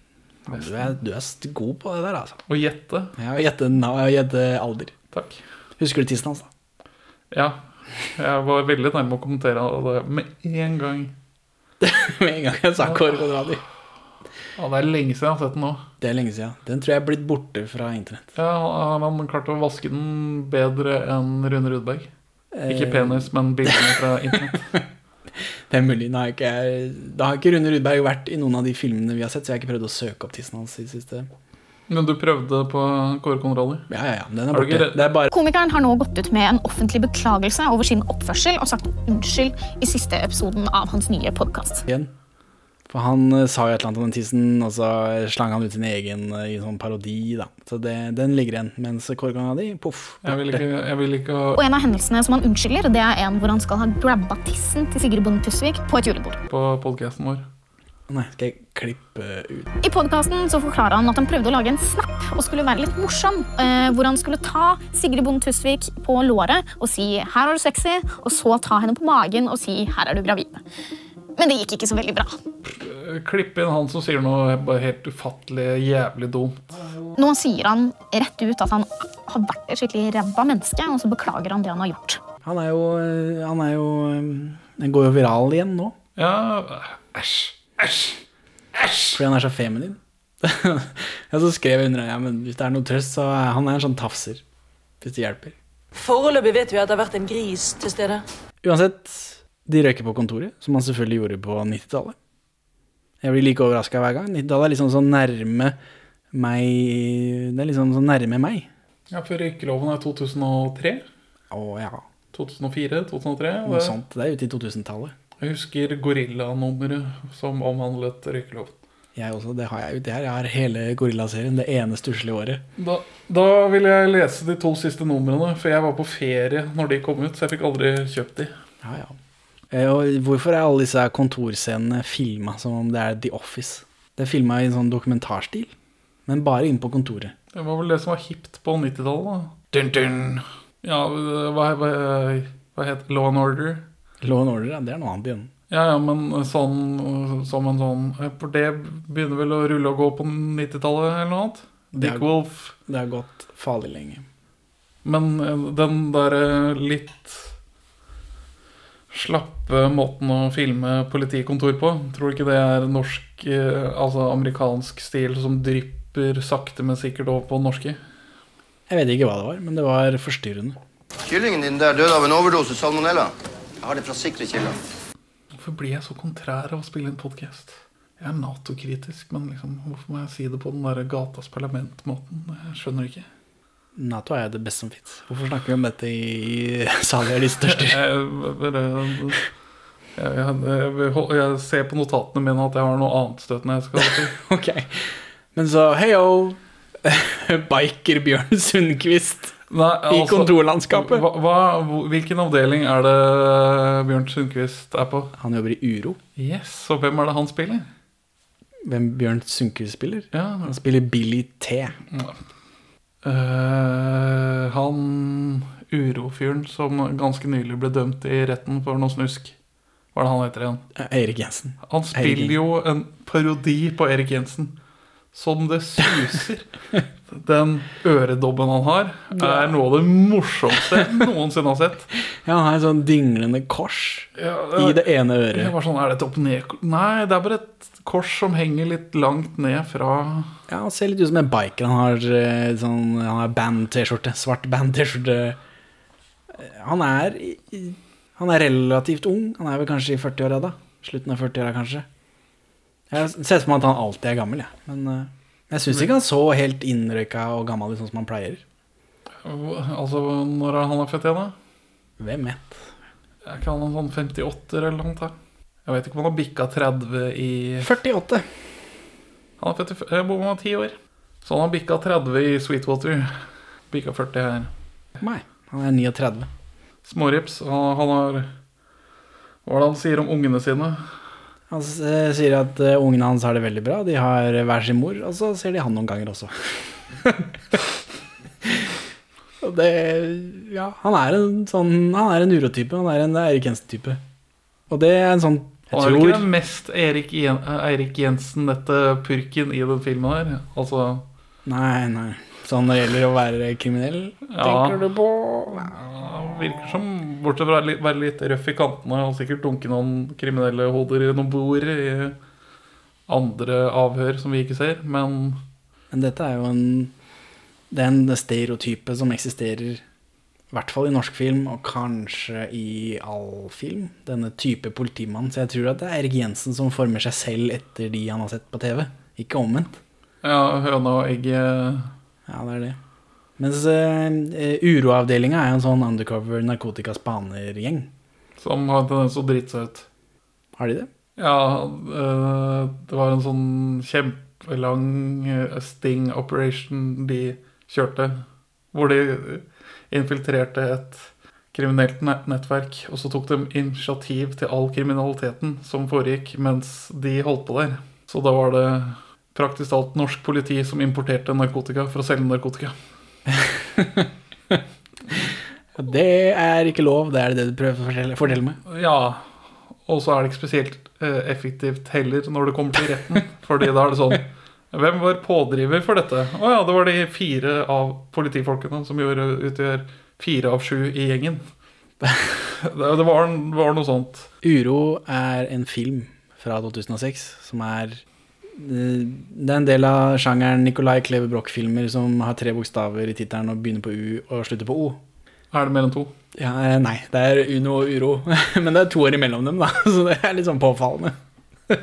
Du, er, du er god på det der, altså. Og gjette. Ja, og gjette, na- og gjette alder. Takk. Husker du tissen hans, da? Ja. Jeg var veldig nærme å kommentere det med en gang. Med en gang jeg sa Kåre Konradi. Ja, det er lenge siden jeg har sett den nå. Det er lenge siden. Den tror jeg er blitt borte fra internett. Ja, han han klart å vaske den bedre enn Rune Rudberg. Ikke Eh. penis, men bildene fra internett. Det er mulig. Da har ikke, da har ikke Rune Rudberg vært i noen av de filmene vi har sett, så jeg har ikke prøvd å søke opp tissen hans i det siste. Men du prøvde på Kåre Konradi? Ja, ja, ja. Den er du borte. Det er bare Komikeren har nå gått ut med en offentlig beklagelse over sin oppførsel og sagt unnskyld i siste episoden av hans nye podkast. For han uh, sa jo et eller annet om den tissen, og så slang han ut sin egen uh, i sånn parodi, da. Så det, den ligger igjen. Mens Kåre di, poff. Jeg vil ikke, jeg vil ikke ha Og en av hendelsene som han unnskylder, det er en hvor han skal ha grabba tissen til Sigrid Bonde Tusvik på et julebord. på podkasten vår. Nei, skal jeg klippe ut I podkasten forklarer han at han prøvde å lage en snap og skulle være litt morsom. Eh, hvor han skulle ta Sigrid Bonde Tusvik på låret og si 'her er du sexy', og så ta henne på magen og si 'her er du gravid'. Men det gikk ikke så veldig bra. Klipp inn han som sier noe bare helt ufattelig jævlig dumt. Nå sier han rett ut at han har vært et skikkelig ræva menneske, og så beklager han det han har gjort. Han er jo eh, Han er jo eh, Den går jo viral igjen nå. Ja, æsj. Æsj. Æsj. Fordi han er så feminin. og så skrev jeg under ja, men hvis det er noe trøst, så er han er en sånn tafser. Hvis det hjelper. Foreløpig vet vi at det har vært en gris til stede. Uansett, de røyker på kontoret, som man selvfølgelig gjorde på 90-tallet. Jeg blir like overraska hver gang. 90-tallet er liksom så nærme meg Det er liksom så nærme meg. Ja, for røykeloven er 2003. Å ja. 2004, 2003. Noe sånt. Det er ute i 2000-tallet. jeg husker Gorilla-nummeret som omhandlet røykeloven. Jeg også. Det har jeg ute her. Jeg har hele Gorillaserien. Det ene stusslige året. Da, da vil jeg lese de to siste numrene, for jeg var på ferie når de kom ut, så jeg fikk aldri kjøpt de. Ja, ja. Eh, Og hvorfor er alle disse kontorscenene filma som om det er The Office? Det er filma i en sånn dokumentarstil, men bare inne på kontoret. Det var vel det som var hipt på 90-tallet, da. Dun, dun. Ja, hva, hva, hva het Law and Order? Law and Order, ja, det er noe annet igjen. Ja, ja, men sånn som en sånn For det begynner vel å rulle og gå på 90-tallet eller noe annet? Det Dick er- Wolf. Det har gått farlig lenge. Men eh, den derre litt slappe måten å filme politikontor på, tror du ikke det er norsk, eh, altså amerikansk stil som drypper sakte, men sikkert over på den norske? Jeg vet ikke hva det var, men det var forstyrrende. Kyllingen din der døde av en overdose salmonella. Jeg har det fra sikre kilder. Hvorfor blir jeg så kontrær av å spille en podkast? Jeg er Nato-kritisk, men liksom, hvorfor må jeg si det på den der gatas parlament-måten? Jeg skjønner ikke. Nato er det beste som fins. Hvorfor snakker vi om dette i Sali er de største? Jeg, ser på notatene mine at jeg har noe annet støtende jeg skal til. ok. Men så heyo, biker Bjørn Sundquist Nei, i altså, kontorlandskapet. Hva, hva, hvilken avdeling er det Bjørn Sundquist er på? Han jobber i Uro. Yes, Og hvem er det han spiller? Hvem Bjørn Sundquist spiller? Ja. Han spiller Billy T. Eh, han urofyren som ganske nylig ble dømt i retten for noe snusk. Hva er det han heter igjen? Eirik Jensen. Han Erik spiller jo en parodi på Erik Jensen. Som det suser. Den øredobben han har, er noe av det morsomste jeg noensinne har sett. Ja, han har et sånn dinglende kors Ja, i det ene Jeg øret. var sånn, er det et opp-ned Nei, det er bare et kors som henger litt langt ned fra Ja, Han ser litt ut som en biker. Han har, eh, sånn, han har band-T-skjorte. Svart band-T-skjorte. Han er Han er relativt ung. Han er vel kanskje i 40-åra da. Slutten av 40-åra, kanskje. Jeg ser for meg at han alltid er gammel, jeg. Men uh, jeg syns ikke han så helt innrøyka og gammel ut sånn som han pleier. Altså, når er han er født igjen, da? Hvem vet? Er ikke han sånn 58 eller noe? Jeg vet ikke om han har bikka 30 i 48. Han er født i jeg bor med 10 år. Så han har bikka 30 i Sweetwater. Bikka 40 her. Nei, han er 39. Smårips. Han, han har Hva er det han sier om ungene sine? Han eh, sier at eh, ungene hans har det veldig bra. De har hver sin mor, og så ser de han noen ganger også. og det Ja, han er en sånn Han er en urotype. Han er en Eirik Jensen-type. Og det er en sånn Jeg Han er vel ikke mest Erik Jen Eirik Jensen-dette purken i den filmen her. Altså Nei, nei. Sånn når det gjelder å være kriminell, Ja. tenker du på ja, virker som, bortsett fra å være litt røff i kantene og sikkert dunke noen kriminelle hoder i noen bord i andre avhør som vi ikke ser, men Men dette er jo en Det er en stereotype som eksisterer i hvert fall i norsk film, og kanskje i all film. Denne type politimann. Så jeg tror at det er Erik Jensen som former seg selv etter de han har sett på TV. Ikke omvendt. ja, høna og egget Ja, det er det. Mens uh, Uroavdelinga er jo en sånn undercover narkotikaspanergjeng. som har en tendens å drite seg ut. Har de det? Ja, øh, det var en sånn kjempelang øh, sting operation de kjørte, hvor de infiltrerte et kriminelt nettverk, og så tok de initiativ til all kriminaliteten som foregikk mens de holdt på der. Så da var det praktisk talt norsk politi som importerte narkotika for å selge narkotika. Det er ikke lov, det er det du prøver å fortelle, fortelle meg. Ja, og så er det ikke spesielt eh, effektivt heller når det kommer til retten. Fordi da er det sånn Hvem var pådriver for dette? Å ja, det var de fire av politifolkene som gjorde, utgjør fire av sju i gjengen. Det, det, var, det var noe sånt. Uro er en film fra 2006 som er Det er en del av sjangeren Nicolai Kleve Broch-filmer som har tre bokstaver i tittelen og begynner på U og slutter på O. Er det enn to? Ja, eh, nei, det er Uno og Uro. Men det er to år imellom dem, da, så det er litt sånn påfallende.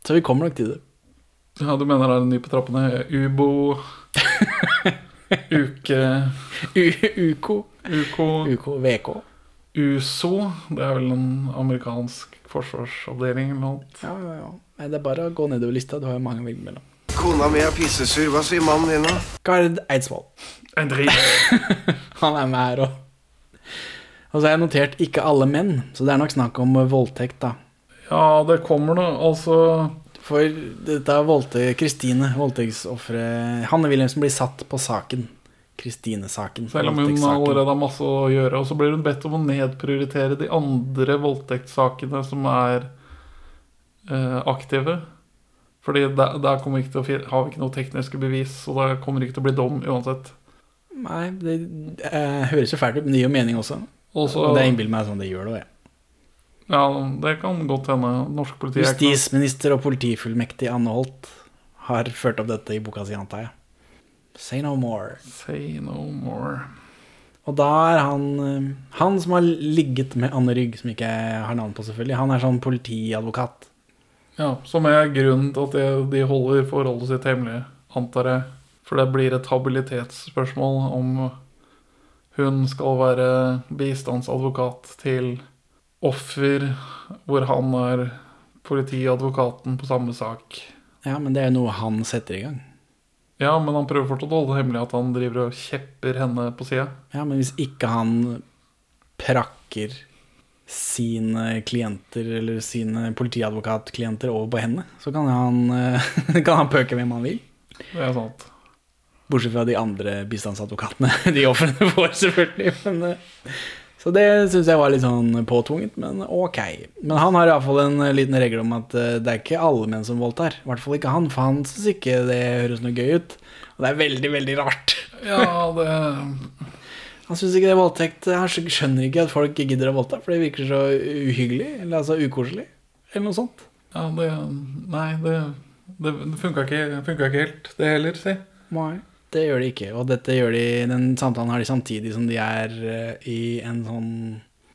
Så vi kommer nok til det. Ja, Du mener det er en ny på trappene? Ubo Uke Uko. Uko Uko VK. USO. Det er vel en amerikansk forsvarsavdeling eller noe. Ja, ja, ja. Nei, det er bare å gå nedover lista. Du har jo mange å velge mellom. Kona mi er pissesur. Hva sier mannen din, da? Gard Eidsvoll. En drit. Han er med her òg. Og så har jeg notert 'ikke alle menn', så det er nok snakk om voldtekt, da. Ja, det kommer nå, Altså For dette er voldtekt Kristine, voldtektsofferet Hanne Wilhelmsen blir satt på saken. Kristine-saken. Selv om hun allerede har masse å gjøre. Og så blir hun bedt om å nedprioritere de andre voldtektssakene som er aktive. Fordi der, der kommer ikke til å, har vi ikke noe tekniske bevis, så da kommer det ikke til å bli dom uansett. Nei, det eh, høres jo fælt ut, men det gir jo mening også. også og det innbiller meg sånn det gjør det òg, jeg. Ja, det kan godt hende. Norsk politi er Justisminister og politifullmektig Anne Holt har ført opp dette i boka si, antar jeg. Say no more. Say no more. Og da er han eh, Han som har ligget med Anne Rygg, som ikke har navn på, selvfølgelig. Han er sånn politiadvokat. Ja, Som er grunnen til at de, de holder forholdet sitt hemmelig, antar jeg. For det blir et habilitetsspørsmål om hun skal være bistandsadvokat til offer, hvor han er politiadvokaten på samme sak. Ja, men det er noe han setter i gang. Ja, men han prøver fortsatt å holde det hemmelig at han driver og kjepper henne på sida. Ja, men hvis ikke han prakker sine klienter, eller sine politiadvokatklienter over på henne, så kan han, eh, kan han pøke hvem han vil. Det er sant. Bortsett fra de andre bistandsadvokatene. De ofrene får, selvfølgelig. Men, eh, så det syns jeg var litt sånn påtvunget, men ok. Men han har iallfall en liten regel om at eh, det er ikke alle menn som voldtar. I hvert fall ikke han, for han syns ikke det høres noe gøy ut. Og det er veldig, veldig rart. Ja, det Han syns ikke det er voldtekt. Han skjønner ikke at folk gidder å voldta, for det virker så uhyggelig, eller altså ukoselig, eller noe sånt. Ja, det Nei, det, det, funka ikke, ikke helt, det heller, si. Nei, det gjør de ikke. Og dette gjør de, den samtalen har de samtidig som de er eh, i en sånn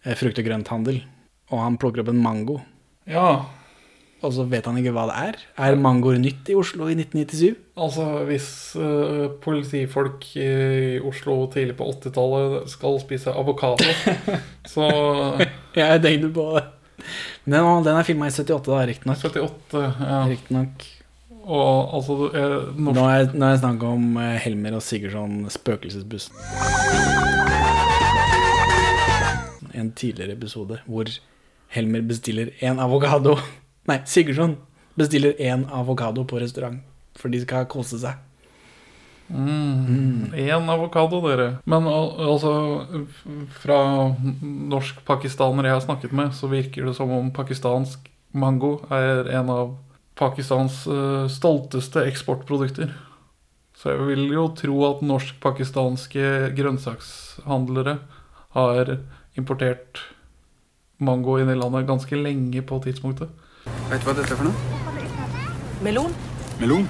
eh, frukt- og grønthandel. Og han plukker opp en mango. Ja. Og så vet han ikke hva det er. Er mangoer nytt i Oslo i 1997? Altså, hvis uh, politifolk i Oslo tidlig på 80-tallet skal spise avokado, så Jeg tenkte på det. Den, den er filma i 78, da, riktignok. 78, ja. Riktignok. Og altså er norsk... Nå er, nå er det snakk om eh, Helmer og Sigurdsson Spøkelsesbussen. En tidligere episode hvor Helmer bestiller en avokado Nei, Sigurdsson bestiller én avokado på restaurant, for de skal kose seg. Mm. Én avokado, dere. Men al altså Fra norsk-pakistanere jeg har snakket med, så virker det som om pakistansk mango er en av Pakistans uh, stolteste eksportprodukter. Så jeg vil jo tro at norsk-pakistanske grønnsakshandlere har importert mango inn i landet ganske lenge på tidspunktet. Vet du hva dette er for noe? Melon? Melon?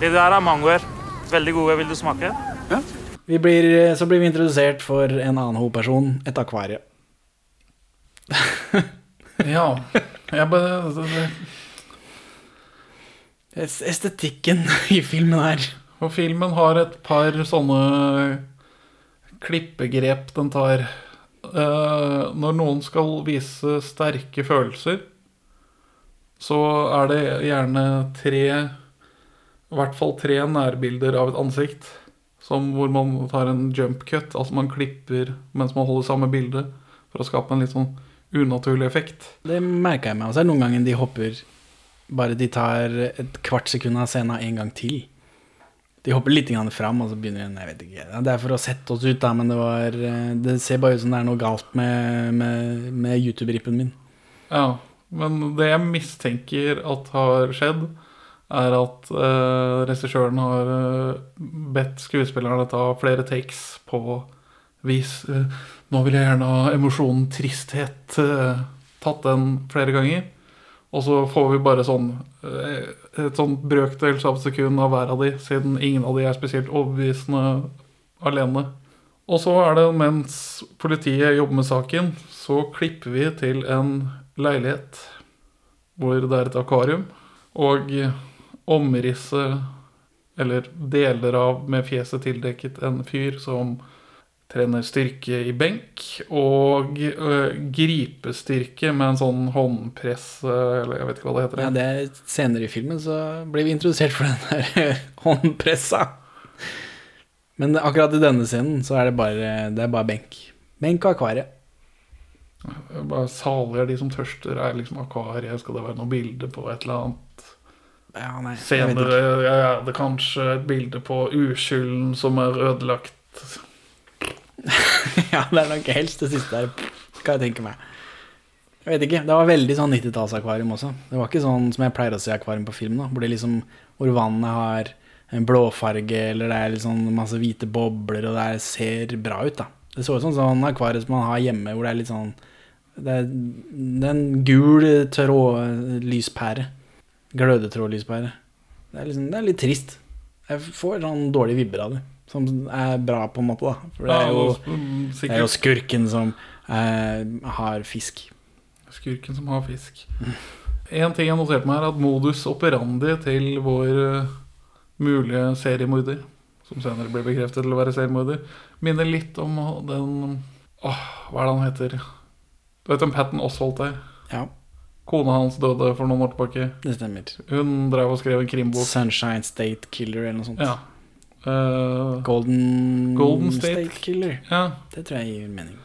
Det der er mangoer. Veldig gode. Vil du smake? Vi blir, så blir vi introdusert for en annen hovedperson, et akvarie. Ja. Jeg bare det, Estetikken i filmen her. Og filmen har et par sånne klippegrep den tar. Eh, når noen skal vise sterke følelser, så er det gjerne tre I hvert fall tre nærbilder av et ansikt. Som hvor man tar en jump cut, altså man klipper mens man holder samme bilde. For å skape en litt sånn unaturlig effekt. Det merka jeg meg også. Noen ganger de hopper Bare de tar et kvart sekund av scenen en gang til. De hopper litt fram, og så begynner de Jeg vet ikke. Det er for å sette oss ut, da, men det var eh, Det ser bare ut som det er noe galt med, med, med YouTube-rippen min. Ja, men det jeg mistenker at har skjedd, er at eh, regissøren har eh, bedt skuespillerne ta flere takes på vis eh, Nå vil jeg gjerne ha emosjonen tristhet. eh, tatt den flere ganger. Og så får vi bare sånn et sånn brøkdels av sekund av hver av de, siden ingen av de er spesielt overbevisende alene. Og så er det mens politiet jobber med saken, så klipper vi til en leilighet hvor det er et akvarium. Og omrisset, eller deler av med fjeset tildekket en fyr som trener styrke i benk, og ø, gripestyrke med en sånn håndpress, eller jeg vet ikke hva det heter. Ja, det er Senere i filmen så blir vi introdusert for den der håndpressa. Men akkurat i denne scenen så er det bare, det er bare benk. Benk og Bare salig er de som tørster, er liksom akvariet, skal det være noe bilde på et eller annet? Ja, nei, Senere er det kanskje et bilde på uskylden som er ødelagt. ja, det er nok helst det siste der, skal jeg tenke meg. Jeg vet ikke, Det var veldig sånn 90-tallsakvarium også. Det var ikke sånn som jeg pleier å se akvarium på film. da Hvor, det liksom, hvor vannet har en blåfarge, eller det er liksom masse hvite bobler, og det er, ser bra ut. da Det så ut som sånn akvarium som man har hjemme, hvor det er litt sånn Det er, det er en gul trådlyspære. Glødetrådlyspære. Det liksom, det er litt trist. Jeg får sånn dårlige vibber av det. Som er bra, på en måte. da For det er jo, mm, det er jo skurken som eh, har fisk. Skurken som har fisk. En ting jeg noterte meg, er at modus operandi til vår eh, mulige seriemorder, som senere ble bekreftet til å være seriemorder, minner litt om den Åh, hva er det han heter? Du vet om Patten Oswald er? Ja. Kona hans døde for noen år tilbake. Det stemmer. Hun drev og skrev en krimbok. Sunshine State Killer eller noe sånt. Ja. Uh, Golden, Golden State. Killer. Ja. Det tror jeg gir mening.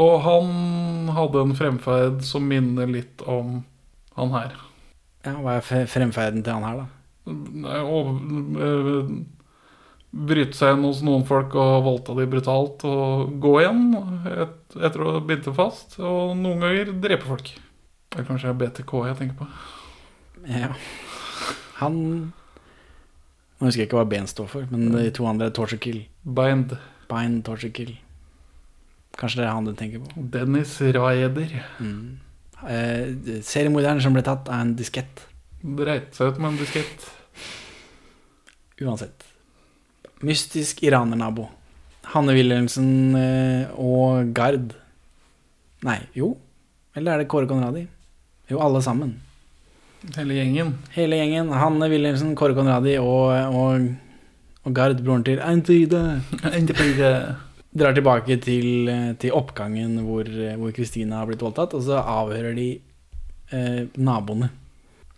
Og han hadde en fremferd som minner litt om han her. Ja, Hva er fre- fremferden til han her, da? Nei, Og eh, bryte seg inn hos noen folk og voldta de brutalt og gå igjen et, etter å ha bindt dem fast. Og noen ganger drepe folk. Det er kanskje BTK jeg tenker på. Ja. Han Nå husker jeg ikke hva ben står for, men de to andre er torture kill. Bind. Bind, torture kill. Kanskje det er han du tenker på. Dennis Raeder. Mm. Eh, seriemorderen som ble tatt, av en diskett. Dreit seg ut med en diskett. Uansett. Mystisk iranernabo. Hanne Wilhelmsen eh, og Gard. Nei, jo. Eller er det Kåre Conradi? Jo, alle sammen. Hele gjengen. Hele gjengen. Hanne Wilhelmsen, Kåre Conradi og, og, og Gard, broren til Eintide. Drar tilbake til, til oppgangen hvor, hvor Kristina har blitt voldtatt, og så avhører de eh, naboene.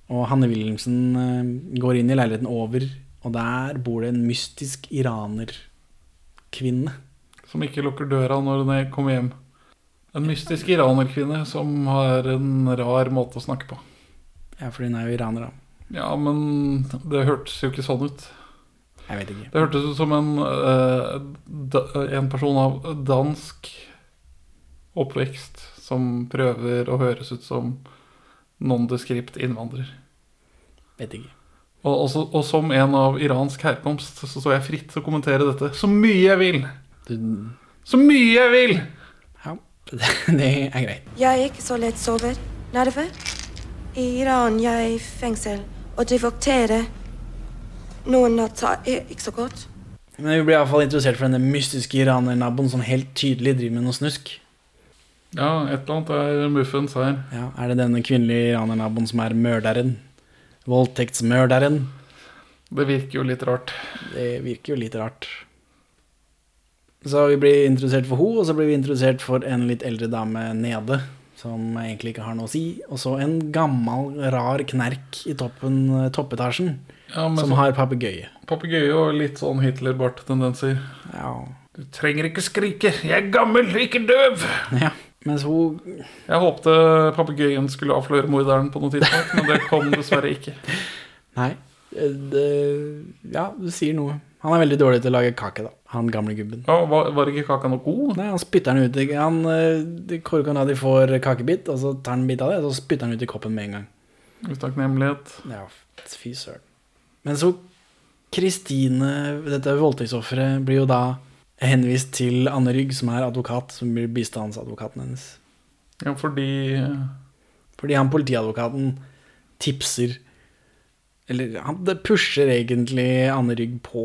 Og Hanne Wilhelmsen eh, går inn i leiligheten over, og der bor det en mystisk iranerkvinne. Som ikke lukker døra når hun kommer hjem. En mystisk iranerkvinne som har en rar måte å snakke på. Ja, for hun er jo iraner, da. Ja, men det hørtes jo ikke sånn ut. Jeg vet ikke. Det hørtes ut som en, eh, en person av dansk oppvekst som prøver å høres ut som nondescript innvandrer. Vet ikke. Og, også, og som en av iransk herkomst så står jeg fritt til å kommentere dette så mye jeg vil. Så mye jeg vil! Ja, det er greit. Jeg er ikke så lett sover. Nerve. I Iran jeg er i fengsel, og devokterer. Noen natter er ikke så godt. Men vi blir iallfall interessert for denne mystiske iranernaboen som helt tydelig driver med noe snusk. Ja, et eller annet er muffens her. Ja, Er det denne kvinnelige iranernaboen som er mørderen? Voldtektsmørderen? Det virker jo litt rart. Det virker jo litt rart. Så vi blir introdusert for henne, og så blir vi introdusert for en litt eldre dame nede. Som egentlig ikke har noe å si. Og så en gammel, rar knerk i toppen, toppetasjen. Ja, som så- har papegøye. Papegøye og litt sånn Hitler-bart-tendenser. Ja. Du trenger ikke skrike, jeg er gammel, ikke døv! Ja, mens hun Jeg håpte papegøyen skulle avsløre morderen på noe tidspunkt, men det kom dessverre ikke. Nei. eh, Det, ja, du sier noe. Han er veldig dårlig til å lage kake, da. Han gamle gubben. Ja, var, var ikke kaka noe god? Nei, han spytter den ut. Han, de Kåre Conradi får kakebit, og så tar han en bit av det, og så spytter han ut i koppen med en gang. Utakknemlighet. Ja, fy søren. Men så Kristine, dette voldtektsofferet, blir jo da henvist til Anne Rygg, som er advokat, som blir bistandsadvokaten hennes. Ja, fordi Fordi han politiadvokaten tipser Eller han pusher egentlig Anne Rygg på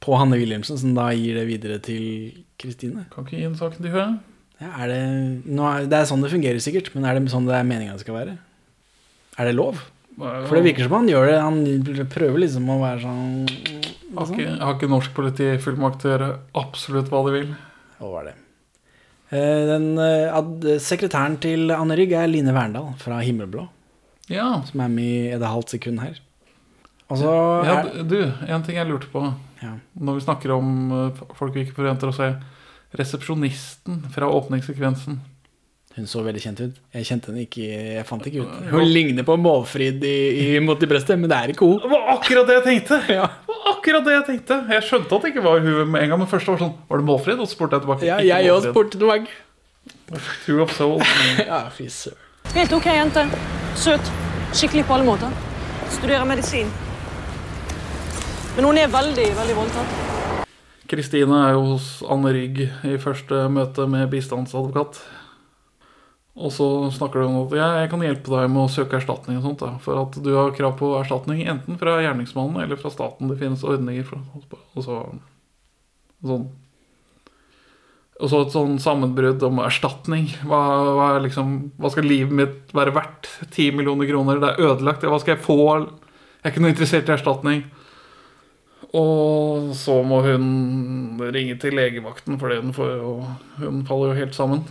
På Hanne Wilhelmsen, som da gir det videre til Kristine. Kan ikke gi en sak til henne. Ja, er det, er, det er sånn det fungerer sikkert, men er det sånn det er meninga det skal være? Er det lov? For det virker som han gjør det. Han prøver liksom å være sånn Har ikke, har ikke norsk politi fullmakt til å gjøre absolutt hva de vil? Hva var det? Eh, Den, eh, ad, sekretæren til Anne Rygg er Line Verndal fra Himmelblå. Ja. Som er med i et halvt sekund her. Og så ja, er, du, en ting jeg lurte på Ja. Når vi snakker om uh, folk vi ikke forventer å se. Resepsjonisten fra åpningssekvensen. Hun så veldig kjent ut. Jeg kjente henne ikke Jeg fant ikke ut Hun ligner på Målfrid i, i Mot de breste, men det er ikke hun. Det var akkurat det jeg tenkte! Det var akkurat det Jeg tenkte Jeg skjønte at det ikke var hun med en gang, men først var det sånn Var det Målfrid? Og så spurte jeg tilbake. Ja, jeg Målfrid. spurte tilbake. Two of soul. ja, fy søren. Helt ok jente. Søt. Skikkelig på alle måter. Studerer medisin. Men hun er veldig, veldig voldtatt. Kristine er jo hos Anne Rygg i første møte med bistandsadvokat. Og så snakker du om at ja, jeg kan hjelpe deg med å søke erstatning og sånt. Da, for at du har krav på erstatning enten fra gjerningsmannen eller fra staten. Det finnes ordninger for Og så sånn Og så et sånn sammenbrudd om erstatning. Hva, hva, liksom, hva skal livet mitt være verdt? 10 millioner kroner, det er ødelagt. Hva skal jeg få? Jeg er ikke noe interessert i erstatning. Og så må hun ringe til legevakten, fordi hun, hun faller jo helt sammen.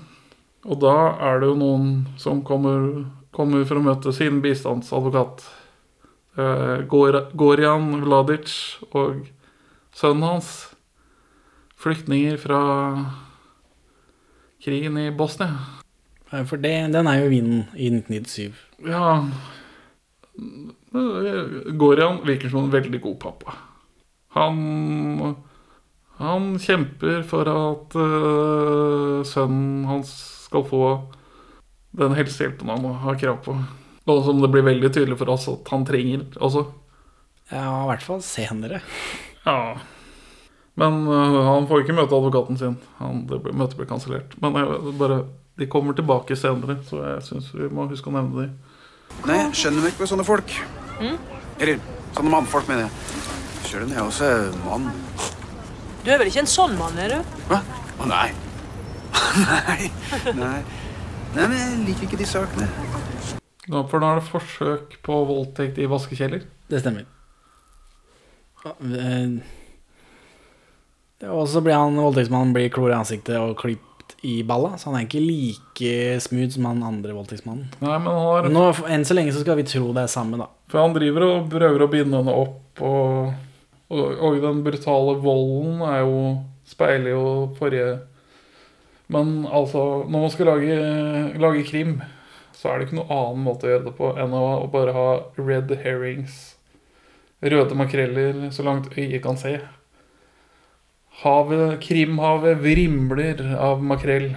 Og da er det jo noen som kommer, kommer for å møte sin bistandsadvokat. Eh, Gorjan Vladic og sønnen hans. Flyktninger fra krigen i Bosnia. For det, den er jo vinden i 1997. Ja Gorian virker som en veldig god pappa. Han Han kjemper for at uh, sønnen hans skal få den helsehjelpen han har krav på. Og som det blir veldig tydelig for oss at han trenger også. Ja, i hvert fall senere. Ja. Men uh, han får ikke møte advokaten sin. Han, det ble, møtet ble kansellert. Men jeg, bare, de kommer tilbake senere, så jeg syns vi må huske å nevne dem. Nei, jeg skjønner meg ikke med sånne folk. Mm? Eller sånne mannfolk, mener jeg. Sjøl om jeg også er mann. Du er vel ikke en sånn mann, er du? Hva? Å nei. Nei. Nei. Nei, men jeg liker ikke de sakene. Ja, for nå er det forsøk på voldtekt i vaskekjeller. Det stemmer. Eh, Og så blir han voldtektsmannen blir klor i ansiktet og klipt i balla, så han er ikke like smooth som han andre voldtektsmannen. Nei, men han har Nå, enn så lenge så skal vi tro det er samme, da. For han driver og prøver å binde henne opp, og, og, og den brutale volden er jo speiler jo forrige Men altså, når man skal lage, lage krim, så er det ikke noen annen måte å gjøre det på enn å, å bare ha red herrings. Røde makreller så langt øyet kan se. Havet, krimhavet vrimler av makrell.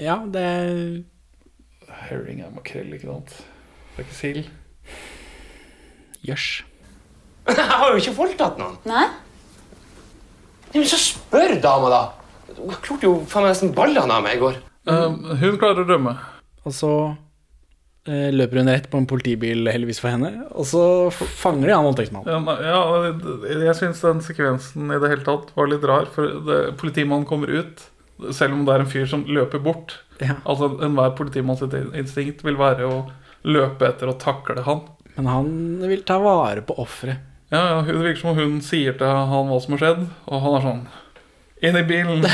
Ja, det Herring er makrell, ikke sant? Det er ikke sild. Jøss. Jeg har jo ikke voldtatt noen. Nei? Men så spør dama, da. Hun klarte jo faen meg nesten ballene av meg i går. Uh, hun klarer å rømme. Og så uh, løper hun rett på en politibil, heldigvis for henne, og så fanger de han voldtektsmannen. Ja, ja, jeg syns den sekvensen i det hele tatt var litt rar. For det, politimannen kommer ut, selv om det er en fyr som løper bort. Ja. Altså Enhver politimanns instinkt vil være å løpe etter og takle han. Men han vil ta vare på offeret. Ja, ja, Det virker som om hun sier til han hva som har skjedd, og han er sånn Inn i bilen!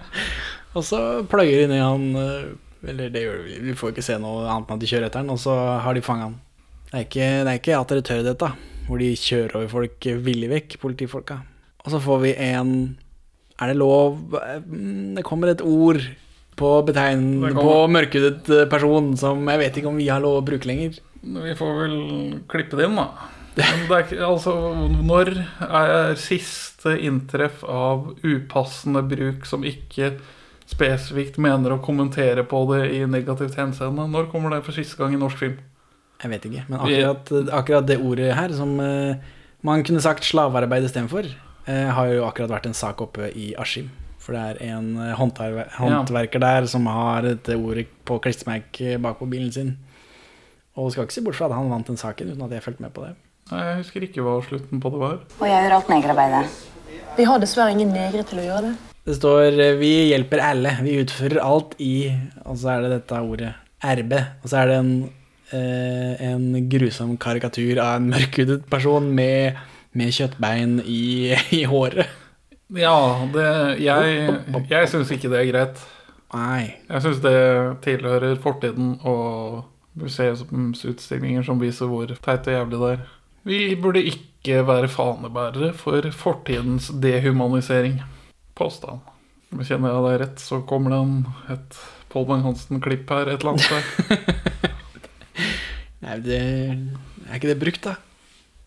Og så pløyer de ned han eh, Eller det gjør vi, vi får ikke se noe annet enn at de kjører etter han, og så har de fanga han. Det er ikke, det er ikke at dere tør dette, hvor de kjører over folk villig vekk, politifolka. Og så får vi en Er det lov Mm, Det kommer et ord på betegn på mørkhudet eh, person som jeg vet ikke om vi har lov å bruke lenger. Vi får vel klippe det inn, da. Men det er ikke, altså, når er siste inntreff av upassende bruk som ikke spesifikt mener å kommentere på det i negativt henseende? Når kommer det for siste gang i norsk film? Jeg vet ikke, men akkurat, akkurat det ordet her, som eh, man kunne sagt slavearbeid istedenfor, uh, har jo akkurat vært en sak oppe i Askim. For det er en håndverker ja. der som har dette ordet på klistremerk bak på bilen sin. Og skal ikke se bort fra at han vant den saken uten at jeg fulgte med på det. Nei, Jeg husker ikke hva slutten på det var. Og jeg gjør alt negerarbeidet. Vi har dessverre ingen negre til å gjøre det. Det står eh, 'Vi hjelper alle. Vi utfører alt i' Og så er det dette ordet 'erbe'. Og så er det en, eh, en grusom karikatur av en mørkhudet person med, med kjøttbein i, i håret. Ja, det, jeg, jeg syns ikke det er greit. Nei. Jeg syns det tilhører fortiden og museumsutstillinger som viser hvor teit og jævlig det er. Vi burde ikke være fanebærere for fortidens dehumanisering. Påstand. Men Kjenner jeg deg rett, så kommer det en, et Paul Bang-Hansen-klipp her et eller annet sted. Nei, det er ikke det brukt, da.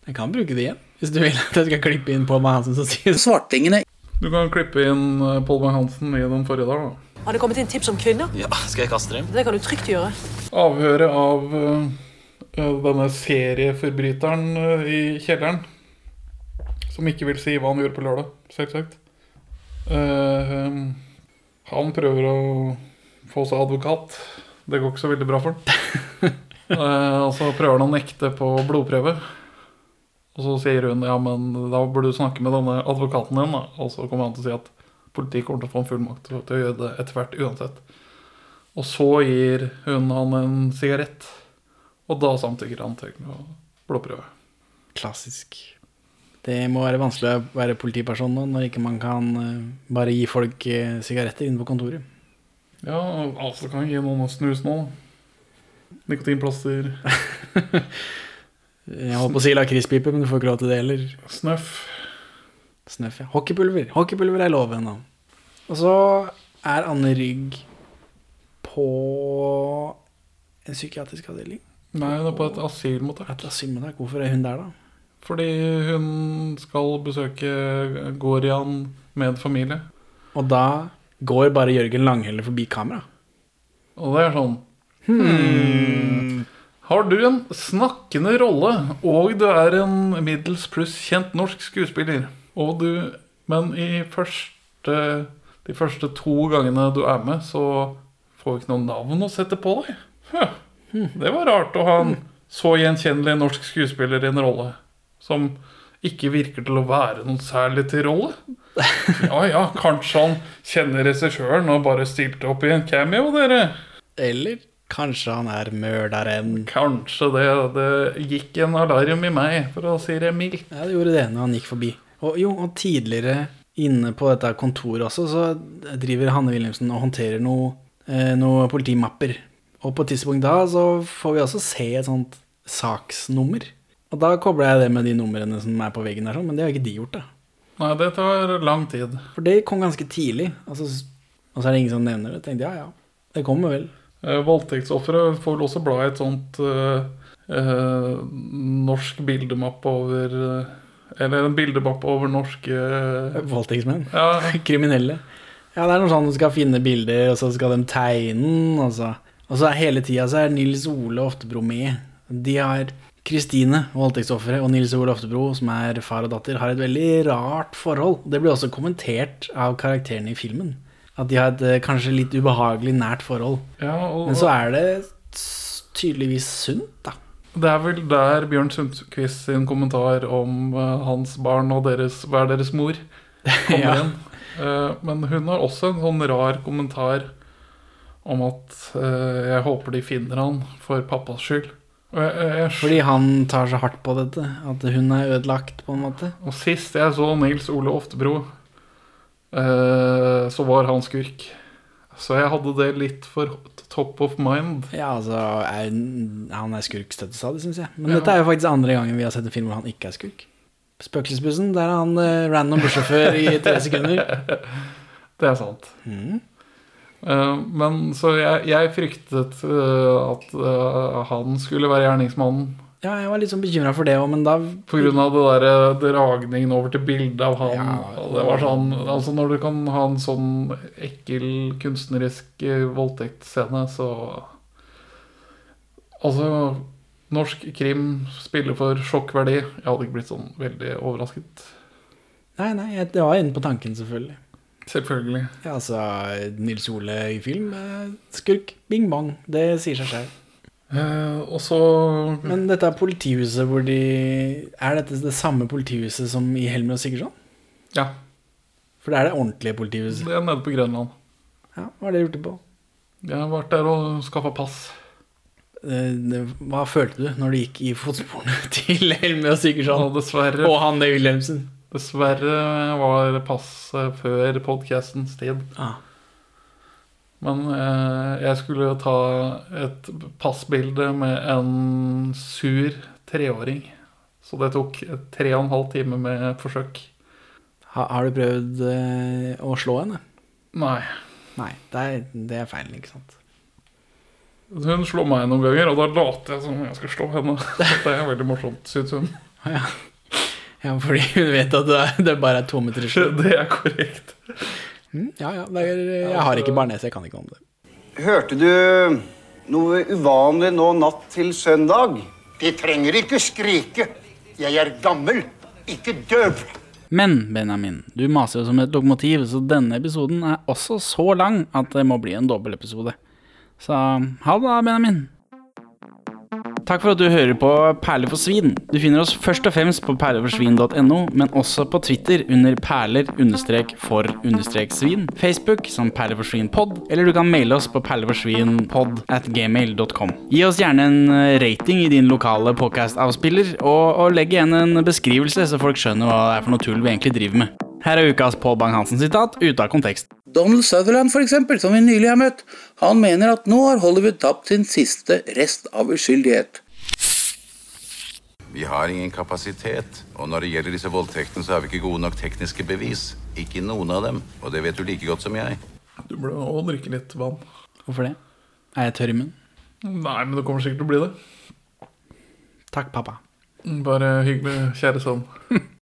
Jeg kan bruke det igjen, hvis du vil at jeg skal klippe inn Paul Bang Hansen, som sier svartingene. Du kan klippe inn eh, Paul Bang-Hansen i den forrige dag, da. Har det kommet inn tips om kvinner? Ja, skal jeg kaste dem? Det kan du trygt gjøre. Avhøret av eh, denne serieforbryteren eh, i kjelleren. Som ikke vil si hva han gjorde på lørdag, selvsagt. Eh, han prøver å få seg advokat. Det går ikke så veldig bra for han. uh, og så prøver han å nekte på blodprøve. Og så sier hun ja, men da burde du snakke med denne advokaten din. Da. Og så kommer han til å si at politiet kommer til å få en fullmakt til å gjøre det etter hvert uansett. Og så gir hun han en sigarett, og da samtykker han til å blodprøve. Klassisk. Det må være vanskelig å være politiperson nå, når ikke man kan eh, bare gi folk eh, sigaretter inne på kontoret. Ja, altså kan jeg gi noen snus nå. Nikotinplaster. Jeg holdt på å si lakrispipe, men du får ikke lov til det heller. Snøff. Snøff, ja. Hockeypulver. Hockeypulver er lov ennå. Og så er Anne Rygg på en psykiatrisk avdeling. Nei, hun er på et asylmottak. Et asylmottak. Hvorfor er hun der, da? Fordi hun skal besøke Gorian med familie. Og da går bare Jørgen Langhelle forbi kamera. Og det er sånn hmm. Har du en snakkende rolle, og du er en middels pluss kjent norsk skuespiller, og du Men i første de første to gangene du er med, så får vi ikke noe navn å sette på deg. Huh. Det var rart å ha en så gjenkjennelig norsk skuespiller i en rolle som ikke virker til å være noen særlig til rolle. Ja ja, kanskje han kjenner regissøren og bare stilte opp i en cameo, dere. Eller kanskje han er mørderen. Kanskje det. Det gikk en alarm i meg, for å si det mildt. Ja, det gjorde det når han gikk forbi. Og jo, og tidligere inne på dette kontoret også, så driver Hanne Wilhelmsen og håndterer noe, eh, noe politimapper. Og på et tidspunkt da så får vi også se et sånt saksnummer. Og da kobler jeg det med de numrene som er på veggen der, sånn, men det har ikke de gjort, da. Nei, det tar lang tid. For det kom ganske tidlig. Altså, og så er det ingen som nevner det. Jeg tenkte ja, ja, det kommer vel. Eh, Voldtektsofre får vel også bla i et sånt eh, eh, norsk bildemapp over eh, Eller en bildemapp over norske eh, Voldtektsmenn. Ja. Kriminelle. Ja, det er noe sånn du skal finne bilder, og så skal de tegne den, og så Og så er hele tida så er Nils Ole Oftebro med. De har Kristine, voldtektsofferet, og Nils Ole Oftebro, som er far og datter, har et veldig rart forhold. Det blir også kommentert av karakterene i filmen. At de har et eh, kanskje litt ubehagelig nært forhold. Ja, og- Men så er det tydeligvis sunt, da. Det er vel der Bjørn Sundquist sin kommentar om uh, hans barn og deres, hver deres mor kommer Ja. inn. Uh, men hun har også en sånn rar kommentar om at eh, jeg håper de finner han for pappas skyld. Jeg, jeg, Fordi han tar så hardt på dette. At hun er ødelagt, på en måte. Og sist jeg så Nils Ole Oftebro, eh, så var han skurk. Så jeg hadde det litt for top of mind. Ja, altså er, Han er skurk støttestadig, syns jeg. Men Ja. dette er jo faktisk andre gangen vi har sett en film hvor han ikke er skurk. Spøkelsesbussen, der er han eh, random bussjåfør i tre sekunder. Det er sant. Mhm. Eh, men så jeg, jeg fryktet eh, at eh, han skulle være gjerningsmannen. Ja, jeg var litt sånn bekymra for det òg, men da På grunn av det der dragningen over til bildet av han. Ja. det var sånn, altså Når du kan ha en sånn ekkel kunstnerisk voldtektsscene, så Altså Norsk krim spiller for sjokkverdi. Jeg hadde ikke blitt sånn veldig overrasket. Nei, nei, jeg, det var inne på tanken, selvfølgelig. Selvfølgelig. Ja, altså Nils Ole i film, eh, skurk, bing bong. Det sier seg selv. Uh, og så Men dette er politihuset hvor de Er dette det samme politihuset som i Helmer og Sigurdsson? Ja. For det er det ordentlige politihuset. Det er nede på Grønland. Ja, Hva har dere gjort det på? Jeg har vært der og skaffa pass. Uh, det- Hva følte du når du gikk i fotsporene til Helmer og Sigurdsson? Og dessverre Og Hanne Wilhelmsen? Dessverre var passet før podcastens tid. Ah. Men eh, jeg skulle ta et passbilde med en sur treåring. Så det tok tre og en halv time med forsøk. Ha, har du prøvd eh, å slå henne? Nei. Nei, det er, det er feil, ikke sant? Hun slår meg noen ganger, og da later jeg som om jeg skal slå henne. Det er veldig morsomt, syns hun. Ja. Ja, fordi hun vet at det, er, det bare er to meter slutt. Det er korrekt. Mm, ja, ja. Det er, jeg har ikke barnese, jeg kan ikke om det. Hørte du noe uvanlig nå natt til søndag? De trenger ikke skrike. Jeg er gammel, ikke døv. Men Benjamin, du maser jo som et lokomotiv, så denne episoden er også så lang at det må bli en dobbeltepisode. Så ha det da, Benjamin. Takk for at du hører på Perler for svin. Du finner oss først og fremst på perleforsvin.no, men også på Twitter under perler-for-svin, Facebook som perleforsvinpod, eller du kan maile oss på perleforsvinpod at gmail.com. Gi oss gjerne en eh, rating i din lokale podcast-avspiller, og, og legg igjen en beskrivelse, så folk skjønner hva det er for noe tull vi egentlig driver med. Her er ukas Paul Bang-Hansen-sitat ute av kontekst. Donald Sutherland, for eksempel, som vi nylig har møtt, han mener at nå har Hollywood tapt sin siste rest av uskyldighet. Vi har ingen kapasitet, og når det gjelder disse voldtektene, så har vi ikke gode nok tekniske bevis. Ikke noen av dem, og det vet du like godt som jeg. Du burde også drikke litt vann. Hvorfor det? Er jeg tørr i munnen? Nei, men det kommer sikkert til å bli det. Takk, pappa. Bare hyggelig, kjære sønn.